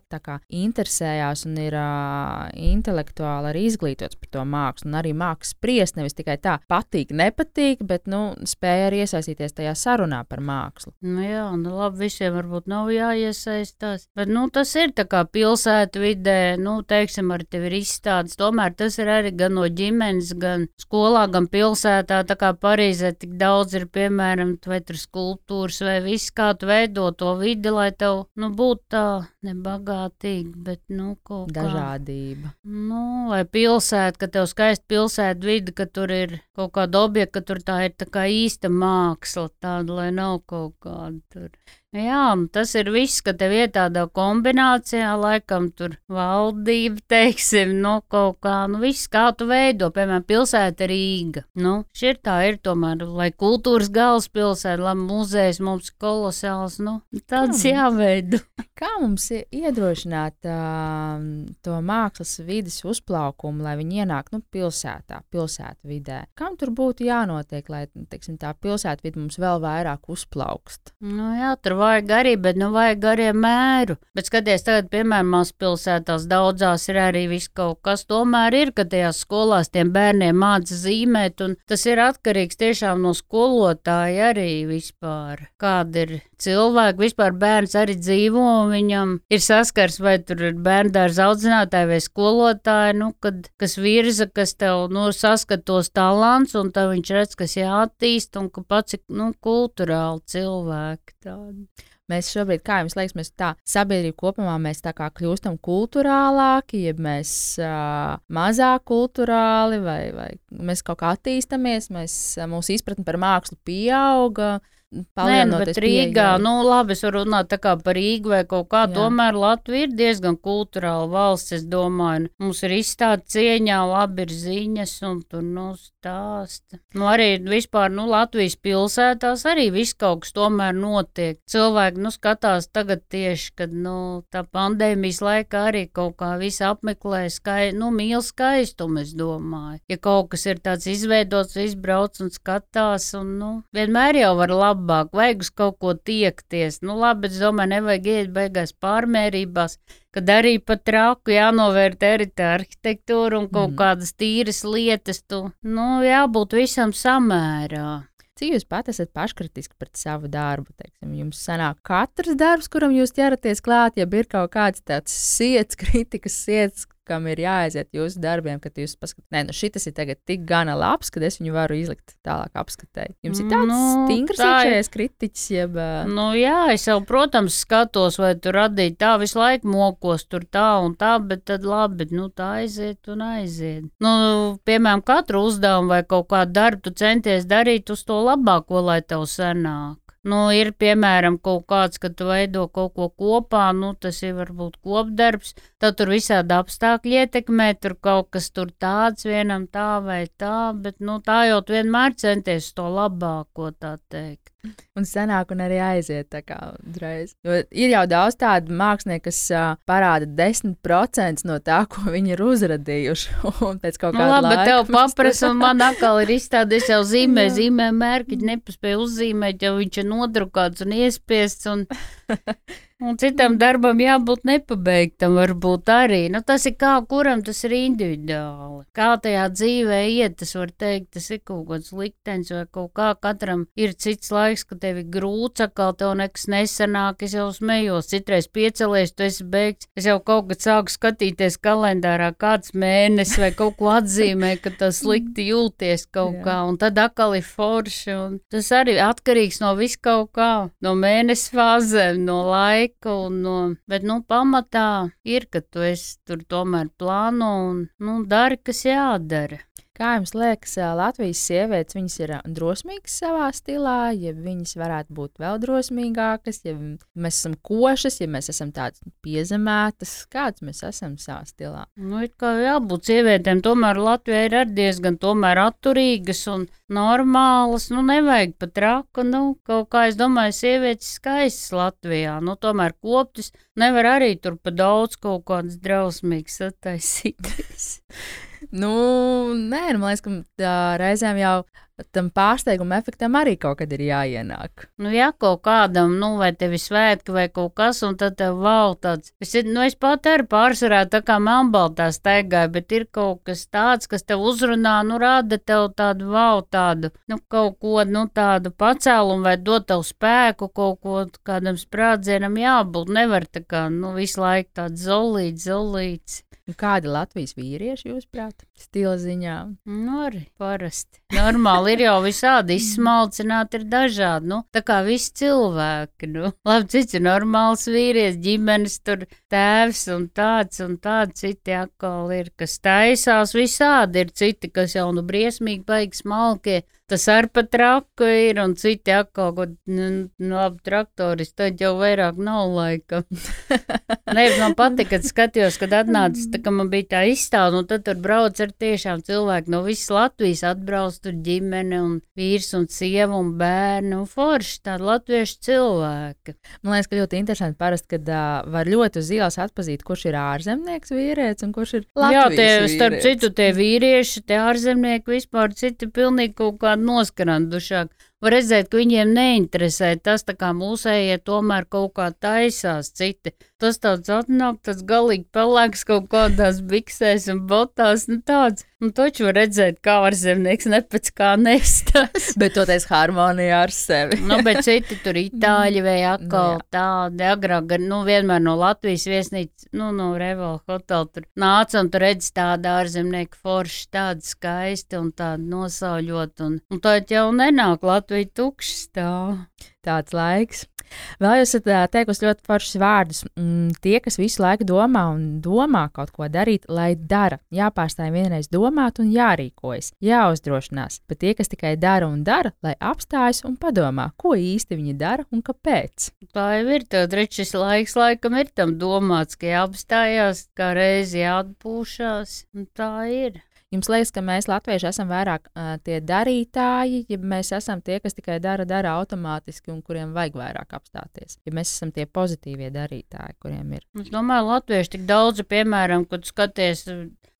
interesējās un ir uh, intelektuāli arī izglītots par to mākslu, un arī mākslinieks spriest nevis tikai tā, patīk, nepatīk, bet nu, spēja arī iesaistīties tajā sarunā par mākslu. Nu, jā, nu labi, visiem varbūt nav jāiesaistās, bet nu, tas ir tā kā pilsētu vidē, nu, teiksim, ar tevi ir izstādes. Tomēr tas ir arī gan no ģimenes, gan skolā, gan pilsētā. Tā kā Parīzē tik daudz ir, piemēram, vai tur skulptūras vai viss kā tu veido to vidi, lai tev nu, būtu tā nebagātīga, bet nu, kaut kā dažādība. Nu, vai pilsēta, ka tev skaista pilsēta vidi, ka tur ir kaut kāda objekta, ka tur tā ir tā kā īsta māksla, tāda, lai nav kaut kāda tur. Jā, tas ir viss, ka tev ir tāda kombinācijā, laikam, tur valdība, teiksim, no nu, kaut kā, nu, viss kā tu veido, piemēram, pilsēta Rīga. Nu, šī ir tā, ir tomēr, lai kultūras galvaspilsēta, lai muzejs mums kolosāls, nu, tāds hmm. jāveido. Kā mums iedrošināt uh, to mākslas vidas uzplaukumu, lai viņi ienāk, nu, pilsētā, pilsētu vidē? Kam tur būtu jānotiek, lai, teiksim, tā pilsētu vidi mums vēl vairāk uzplaukst? Nu, jā, tur vajag arī, bet nu vajag arī mēru. Bet skaties, tagad, piemēram, mazpilsētās daudzās ir arī viss kaut kas. Tomēr ir, ka tajās skolās tiem bērniem māca zīmēt, un tas ir atkarīgs tiešām no skolotāja arī vispār. Kāda ir cilvēki, vispār bērns arī dzīvo, un viņam ir saskars, vai tur ir bērndārza audzinātāji vai skolotāji, nu, kad, kas virza, kas tev nu, saskatos talants, un tad viņš redz, kas jāattīst, un ka pats ir nu, kulturāli cilvēki. Tādi. Mēs šobrīd, kā jums liekas, mēs tā sabiedrība kopumā mēs tā kā kļūstam kultūrālāki, ja mēs uh, mazāk kultūrāli, vai, vai mēs kaut kā attīstamies, mēs, mūsu izpratne par mākslu pieauga. Nē, nu, bet Rīgā, pieejai. nu labi, es varu runāt tā kā par Rīgu vai kaut kā, Jā. tomēr Latvija ir diezgan kulturāla valsts, es domāju. Mums ir izstāde cieņā, labi ir ziņas un tur, nu, stāsta. Nu, arī vispār, nu, Latvijas pilsētās arī viss kaut kas tomēr notiek. Cilvēki, nu, skatās tagad tieši, kad, nu, tā pandēmijas laikā arī kaut kā viss apmeklē skai, nu, mīl skaistumu, es domāju. Ja kaut kas ir tāds izveidots, izbrauc un skatās, un, nu, vienmēr jau var labi labāk, vajag uz kaut ko tiekties. Nu, labi, es domāju, nevajag iet beigās pārmērībās, kad arī pat traku jānovērtē arī tā arhitektūra un kaut mm. kādas tīras lietas. Tu, nu, jābūt visam samērā. Cik jūs pat esat paškritiski pret savu darbu? Teiksim, jums sanāk katrs darbs, kuram jūs ķeraties klāt, ja ir kaut kāds tāds sirds, <laughs> kritikas sirds, kam ir jāaiziet jūsu darbiem, kad jūs paskatāt, nē, nu šis ir tagad tik gana labs, ka es viņu varu izlikt tālāk apskatē. Jums ir tāds nu, stingrs tā iekšējais kritiķis, jeb. Nu, jā, es jau, protams, skatos, vai tu radīji tā visu laiku mokos, tur tā un tā, bet tad labi, nu tā aiziet un aiziet. Nu, piemēram, katru uzdevumu vai kaut kādu darbu tu centies darīt uz to labāko, lai tev sanāk. Nu, ir piemēram kaut kāds, ka tu veido kaut ko kopā, nu, tas ir varbūt kopdarbs, tad tur visādi apstākļi ietekmē, tur kaut kas tur tāds vienam tā vai tā, bet, nu, tā jau vienmēr centies to labāko, tā teikt un sanāk, un arī aiziet tā kā uzreiz. Jo ir jau daudz tādu mākslinieku, kas uh, parāda 10% no tā, ko viņi ir uzradījuši. <laughs> Un pēc kaut nu, kāda laika. Tev <laughs> paprasa, un man atkal ir izstāde, es jau zīmē, zīmē mērķi, nepaspēju uzzīmēt, jo viņš ir nodrukāts un iespiests. Un... <laughs> Un citam darbam jābūt nepabeigtam, varbūt arī. Nu, tas ir kā kuram tas ir individuāli. Kā tajā dzīvē iet, tas var teikt, tas ir kaut kāds liktenis vai kaut kā. Katram ir cits laiks, ka tev ir grūts, atkal tev nekas nesanāk. Es jau smējos, citreiz piecelies, tu esi beigts. Es jau kaut kad sāku skatīties kalendārā, kāds mēnesis vai kaut ko atzīmē, ka tas slikti jūties kaut Jā. kā. Un tad atkal ir forši. Tas arī atkarīgs no vis kaut kā, no mēnesi fāzēm, no laika laika, un, bet, nu, pamatā ir, ka tu esi tur tomēr plāno un, nu, dari, kas jādara. Kā jums liekas, Latvijas sievietes viņas ir drosmīgas savā stilā, ja viņas varētu būt vēl drosmīgākas, ja mēs esam košas, ja mēs esam tādas piezemētas, kādas mēs esam savā stilā? Nu, kā jābūt sievietēm, tomēr Latvija ir diezgan atturīgas un normālas. Nu, nevajag pat traku. Nu, kaut kā es domāju, sievietes skaistas Latvijā. Nu, tomēr koptis nevar arī tur pa daudz kaut kādas drausmīgas attaisīties. <laughs> Nu, nē, nu, man liekas, ka tā, reizēm jau tam pārsteiguma efektam arī kaut kad ir jāienāk. Nu, ja kaut kādam, nu, vai tev ir svētki vai kaut kas, un tad tev vēl tāds. Es, nu, es pat arī pārsvarā tā kā melnbaltā staigāju, bet ir kaut kas tāds, kas tev uzrunā, nu, rāda tev tādu vēl tādu, nu, kaut ko, nu, tādu pacēlumu vai dot tev spēku, kaut ko kādam sprādzienam jābūt. Nevar tā kā, nu, visu laiku tāds zolīts, zolīts. Kādi Latvijas vīrieši, jūsuprāt, stila ziņā? Nu, arī parasti. Normāli ir jau visādi izsmalcināti, ir dažādi. Nu, tā kā visi cilvēki. Nu. Labi, cits ir normāls vīrietis, ģimenes tur tēvs un tāds un tāds. Citi atkal ir, kas taisās visādi. Ir citi, kas jau nu briesmīgi baigs smalkie tas ar pat traku ir, un citi atkal, ko, nu, nu, labi, traktoris, tad jau vairāk nav laika. <laughs> Nē, man patika, kad skatījos, kad atnācis, tā kā man bija tā izstāde, un tad tur brauc ar tiešām cilvēku no visas Latvijas, atbrauc tur ģimene, un vīrs, un sieva, un bērni, un forši tādi latviešu cilvēki. Man liekas, ka ļoti interesanti parasti, kad uh, var ļoti uz ielas atpazīt, kurš ir ārzemnieks vīrietis, un kurš ir Latvijas Jā, tie, vīrietis. starp citu, tie vīrieši, tie ārzemnieki vispār citi pilnīgi kaut kādi noskarandušāk. var redzēt, ka viņiem neinteresē tas, kā mūsējie tomēr kaut kā taisās citi. Tas tāds atnāk, tas galīgi pelēks kaut kādās biksēs un botās, nu tāds. Nu, taču var redzēt, kā ārzemnieks ne pēc kā nestas. <laughs> bet toties harmonijā ar sevi. nu, bet citi tur itāļi vai atkal nu, tādi agrāk, nu, vienmēr no Latvijas viesnīcas, nu, no Revola hotela tur nāca un tur redz tādu ārzemnieku forši, tādu skaisti un tādu nosauļot. Un, un tā jau nenāk Latvija tukšs stāv. Tāds laiks. Vēl jūs esat teikusi ļoti foršus vārdus. Mm, tie, kas visu laiku domā un domā kaut ko darīt, lai dara, jāpārstāj vienreiz domāt un jārīkojas, jāuzdrošinās. Bet tie, kas tikai dara un dara, lai apstājas un padomā, ko īsti viņi dara un kāpēc. Tā jau ir tā, šis laiks laikam ir tam domāts, ka jāapstājās, kā reizi jāatpūšās, tā ir. Jums liekas, ka mēs, latvieši, esam vairāk uh, tie darītāji, ja mēs esam tie, kas tikai dara, dara automātiski un kuriem vajag vairāk apstāties. Ja mēs esam tie pozitīvie darītāji, kuriem ir. Es domāju, latvieši tik daudzi, piemēram, kad skaties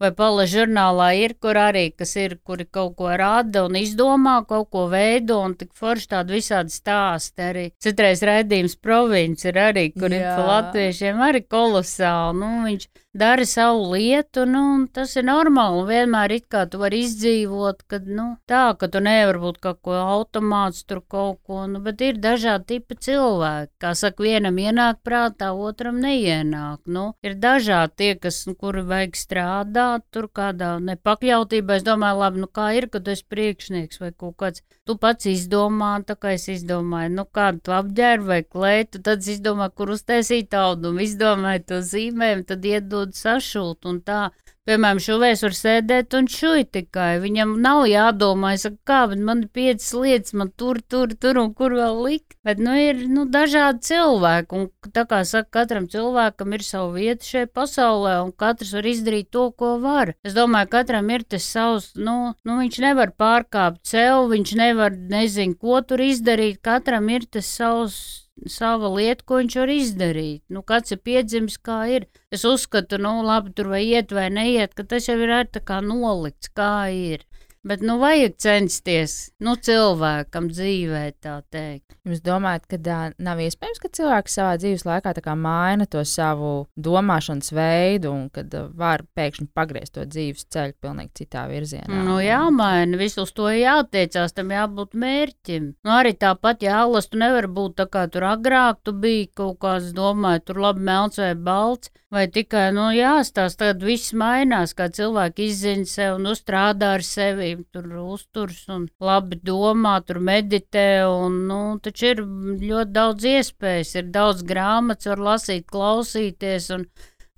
vai pala žurnālā ir, kur arī, kas ir, kuri kaut ko rada un izdomā, kaut ko veido, un tik forši tādi visādi stāsti arī. Citreiz raidījums provinci ir arī, kur Jā. ir pa latviešiem arī kolosāli, nu, viņš dara savu lietu, nu, un tas ir normāli, vienmēr it kā tu vari izdzīvot, kad, nu, tā, ka tu nevar būt kaut ko automāts tur kaut ko, nu, bet ir dažādi tipi cilvēki, kā saka, vienam ienāk prātā, otram neienāk, nu, ir dažādi tie, kas, nu, kuri vajag strādāt, tur kādā nepakļautībā. Es domāju, labi, nu kā ir, kad es priekšnieks vai kaut kāds. Tu pats izdomā, tā kā es izdomāju, nu kādu tu apģērbu vai kleitu, tad es izdomāju, kur uztaisīt audumu, izdomāju to zīmējumu, tad iedod sašūt un tā. Piemēram, šuvēs var sēdēt un šuj tikai. Viņam nav jādomā, saku, kā, bet man ir piecas lietas, man tur, tur, tur un kur vēl likt. Bet, nu, ir, nu, dažādi cilvēki, un tā kā saka, katram cilvēkam ir sava vieta šajā pasaulē, un katrs var izdarīt to, ko var. Es domāju, katram ir tas savs, nu, nu viņš nevar pārkāpt sev, viņš nevar, nezinu, ko tur izdarīt, katram ir tas savs sava lieta, ko viņš var izdarīt. Nu, kāds ir piedzimis, kā ir. Es uzskatu, nu, labi, tur vai iet vai neiet, ka tas jau ir tā kā nolikts, kā ir. Bet nu vajag censties, nu, cilvēkam dzīvē, tā teikt. Jūs domājat, ka tā, nav iespējams, ka cilvēks savā dzīves laikā maina to savu domāšanas veidu un kad var pēkšņi pagriezt to dzīves ceļu pilnīgi citā virzienā? Nu, jāmaina, visu uz to jātiecās, tam jābūt mērķim. Nu, arī tāpat jālas, tu nevari būt tā kā tur agrāk, tu biji kaut kāds, domāju, tur labi melns vai balts. Vai tikai, nu, jāstāsta, tad viss mainās, kā cilvēki izzina sev, nu, strādā ar sevi, tur uzturs un labi domā, tur meditē, un, nu, taču ir ļoti daudz iespējas, ir daudz grāmatas, var lasīt, klausīties, un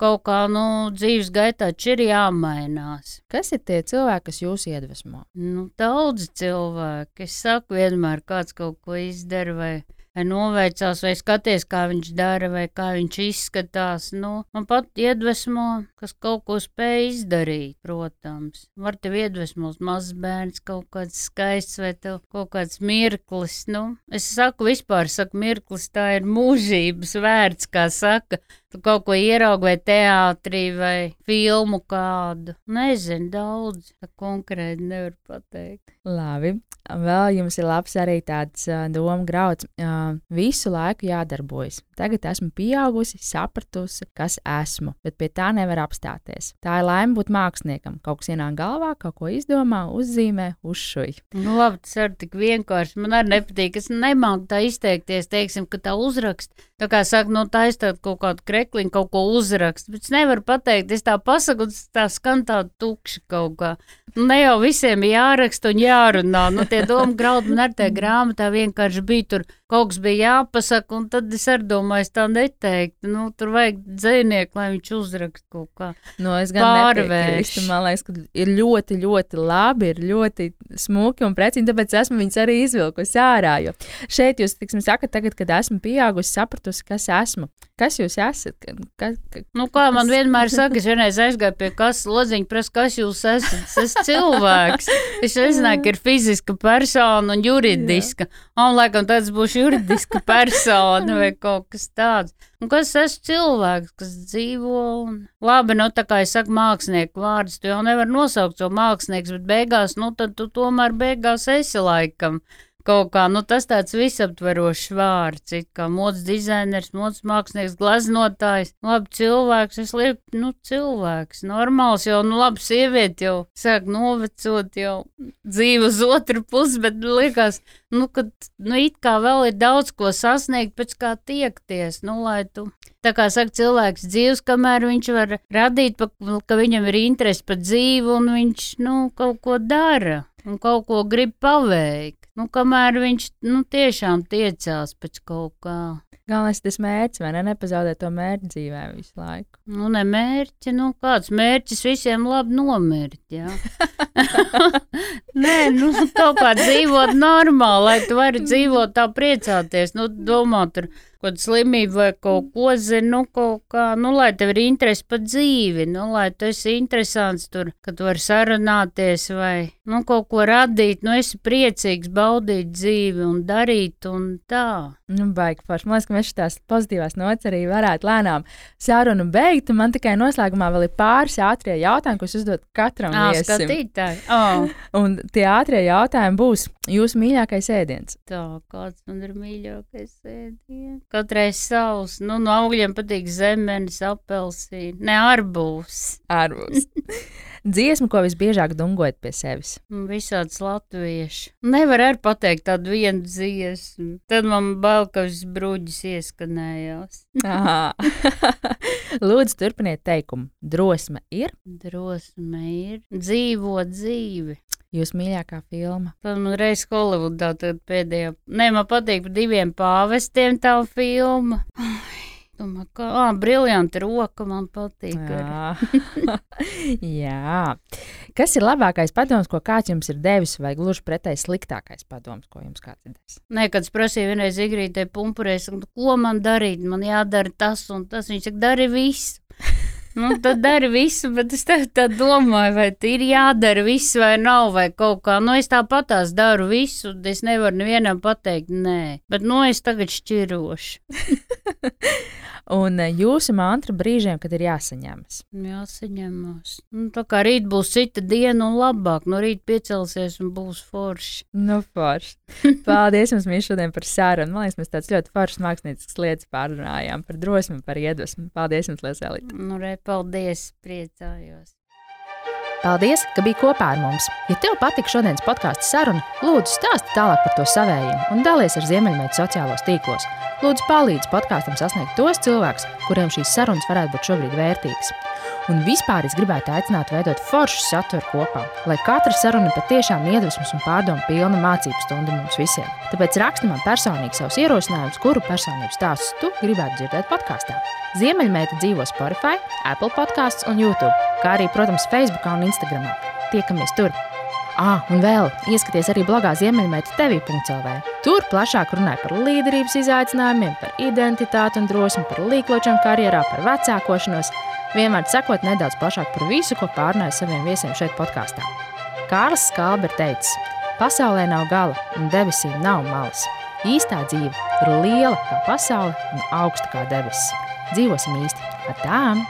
kaut kā, nu, dzīves gaitā ir jāmainās. Kas ir tie cilvēki, kas jūs iedvesmo? Nu, daudzi cilvēki. Es saku, vienmēr kāds kaut ko izdara vai noveicās, vai skaties, kā viņš dara, vai kā viņš izskatās. Nu, man pat iedvesmo, kas kaut ko spēj izdarīt, protams. Var tev iedvesmot mazs bērns, kaut kāds skaists vai kaut kāds mirklis. Nu, es saku vispār, saku mirklis, tā ir mūžības vērts, kā saka. Tu kaut ko ieraugi vai teātrī vai filmu kādu. Nezinu, daudz. Tā konkrēti nevar pateikt. Labi. Vēl jums ir labs arī tāds uh, doma grauds. Uh, visu laiku jādarbojas. Tagad esmu pieaugusi, sapratusi, kas esmu, bet pie tā nevar apstāties. Tā ir laime būt māksliniekam. Kaut kas ienāk galvā, kaut ko izdomā, uzzīmē, uzšuj. Nu, labi, tas ir tik vienkārši. Man arī nepatīk. Es nemāku tā izteikties, teiksim, ka tā uzrakst. Tā kā saka, no nu, tā izteikt kaut kādu krekliņu, kaut ko uzrakst. Bet es nevaru pateikt, es tā pasaku, tā skan tā tukši kaut kā. Nu, ne jau visiem jāraksta un jārunā. Nu, tie domu graudi man ar tajā grāmatā vienkārši bija tur kaut kas bija jāpasaka, un tad es arī domāju, tā neteiktu. Nu, tur vajag dzinieku, lai viņš uzrakst kaut kā. No, es gan pārvērstu. Man liekas, ka ir ļoti, ļoti labi, ir ļoti smuki un precīzi, tāpēc esmu viņus arī izvilkusi ārā. Jo šeit jūs, tiksim, sakat, tagad, kad esmu pieaugusi, sapratusi, kas esmu. Kas jūs esat? Ka, ka, nu, kā man kas... vienmēr saka, es vienreiz aizgāju pie kas lodziņa, prasa, kas jūs esat. Es esmu cilvēks. Es nezināju, ka ir fiziska persona un juridiska. Un, laikam, tāds būs juridiska persona vai kaut kas tāds. Un kas esmu cilvēks, kas dzīvo un labi, nu tā kā es saku mākslinieku vārdus, tu jau nevar nosaukt to mākslinieks, bet beigās, nu tad tu tomēr beigās esi laikam kaut kā, nu tas tāds visaptverošs vārds, it kā mods dizainers, mods mākslinieks, glaznotājs, labi cilvēks, es lieku, nu cilvēks, normāls jau, nu labi sievieti jau sāk novecot jau dzīve uz otru pusi, bet liekas, nu, ka, nu, it kā vēl ir daudz ko sasniegt, pēc kā tiekties, nu, lai tu Tā kā saka, cilvēks dzīves, kamēr viņš var radīt, pa, ka viņam ir interesi par dzīvi un viņš nu, kaut ko dara un kaut ko grib paveikt. Nu, kamēr viņš nu, tiešām tiecās pēc kaut kā. Galvenais ir tas mērķis, vai ne? Nepazaudēt to mērķi dzīvē visu laiku. Nu, ne mērķi, nu, kāds mērķis visiem labi nomirt. <laughs> Nē, nu, kaut kā dzīvot normāli, lai tu vari dzīvot tā priecāties. Nu, domāt, tur kaut slimību vai kaut ko zinu, nu, kaut kā, nu, lai tev ir interesi par dzīvi, nu, lai tu esi interesants tur, ka tu vari sarunāties vai, nu, kaut ko radīt, nu, esi priecīgs baudīt dzīvi un darīt un tā. Nu, baigi forši. Man liekas, ka mēs šīs pozitīvās nots arī varētu lēnām sarunu beigt, un man tikai noslēgumā vēl ir pāris ātrie jautājumi, ko es uzdodu katram Ā, viesim. skatītāji. Oh. <laughs> Un tie ātrie jautājumi būs jūsu mīļākais ēdiens. Tā, kāds man ir mīļākais ēdiens? Katrai savs, nu, no augļiem patīk zemenes, apelsīni, ne arbūs. Arbūs. <laughs> Dziesmu, ko visbiežāk dungojat pie sevis. Visāds latviešu. Nevar arī pateikt tādu vienu dziesmu. Tad man bail, ka šis brūģis ieskanējās. <laughs> Lūdzu, turpiniet teikumu. Drosme ir. Drosme ir dzīvot dzīvi. Jūsu mīļākā filma. Tad man reizes Holivudā pēdējā. Nē, man patīk par diviem pāvestiem tā filma. Domāju, ka ah, briljanti roka man patīk. Jā. <laughs> Jā. Kas ir labākais padoms, ko kāds jums ir devis, vai gluži pretēji sliktākais padoms, ko jums kāds ir devis? Nē, kad es prasīju vienreiz Igrītē pumpurēs, ko man darīt, man jādara tas un tas. Viņš saka, dari visu. Nu, tad dari visu, bet es tā, tā domāju, vai ir jādara viss vai nav, vai kaut kā. Nu, es tāpat tās daru visu, es nevaru nevienam pateikt, nē. Bet, nu, es tagad šķirošu. <laughs> Un eh, jūsu mantra brīžiem, kad ir jāsaņemas. Jāsaņemas. Nu, tā kā rīt būs cita diena un labāk. No rīta piecelsies un būs forši. Nu, forši. <laughs> Paldies jums, Mīš, šodien par sarunu. Man liekas, mēs tāds ļoti foršs mākslinieks lietas pārrunājām par drosmi, par iedvesmu. Paldies jums, Lies Elita. Nu, re, paldies, priecājos. Paldies, ka biji kopā ar mums. Ja tev patika šodienas podkāstu saruna, lūdzu stāsti tālāk par to savējiem un dalies ar Ziemeļmeitu sociālos tīklos. Lūdzu, palīdzi podkāstam sasniegt tos cilvēkus, kuriem šīs sarunas varētu būt šobrīd vērtīgas. Un vispār es gribētu aicināt veidot foršu saturu kopā, lai katra saruna patiešām iedvesmas un pārdomu pilna mācību stunda mums visiem. Tāpēc raksti man personīgi savus ierosinājumus, kuru personību stāstus tu gribētu dzirdēt podkāstā. Ziemeļmeita dzīvo Spotify, Apple podkāstos un YouTube, kā arī, protams, Facebook un Instagram. Tiekamies tur! Ah, un vēl ieskaties arī blogā Ziemeļmeita TV.CLV. Tur plašāk runāja par līderības izaicinājumiem, par identitāti un drosmi, par līkločiem karjerā, par vecākošanos. Vienmēr sakot nedaudz plašāk par visu, ko pārnāju saviem viesiem šeit podkāstā. Kārlis Skalbe ir teicis, pasaulē nav gala un debesīm nav malas. Īstā dzīve ir liela kā pasaule un augsta kā debesis. Dzīvosim īsti ar tām!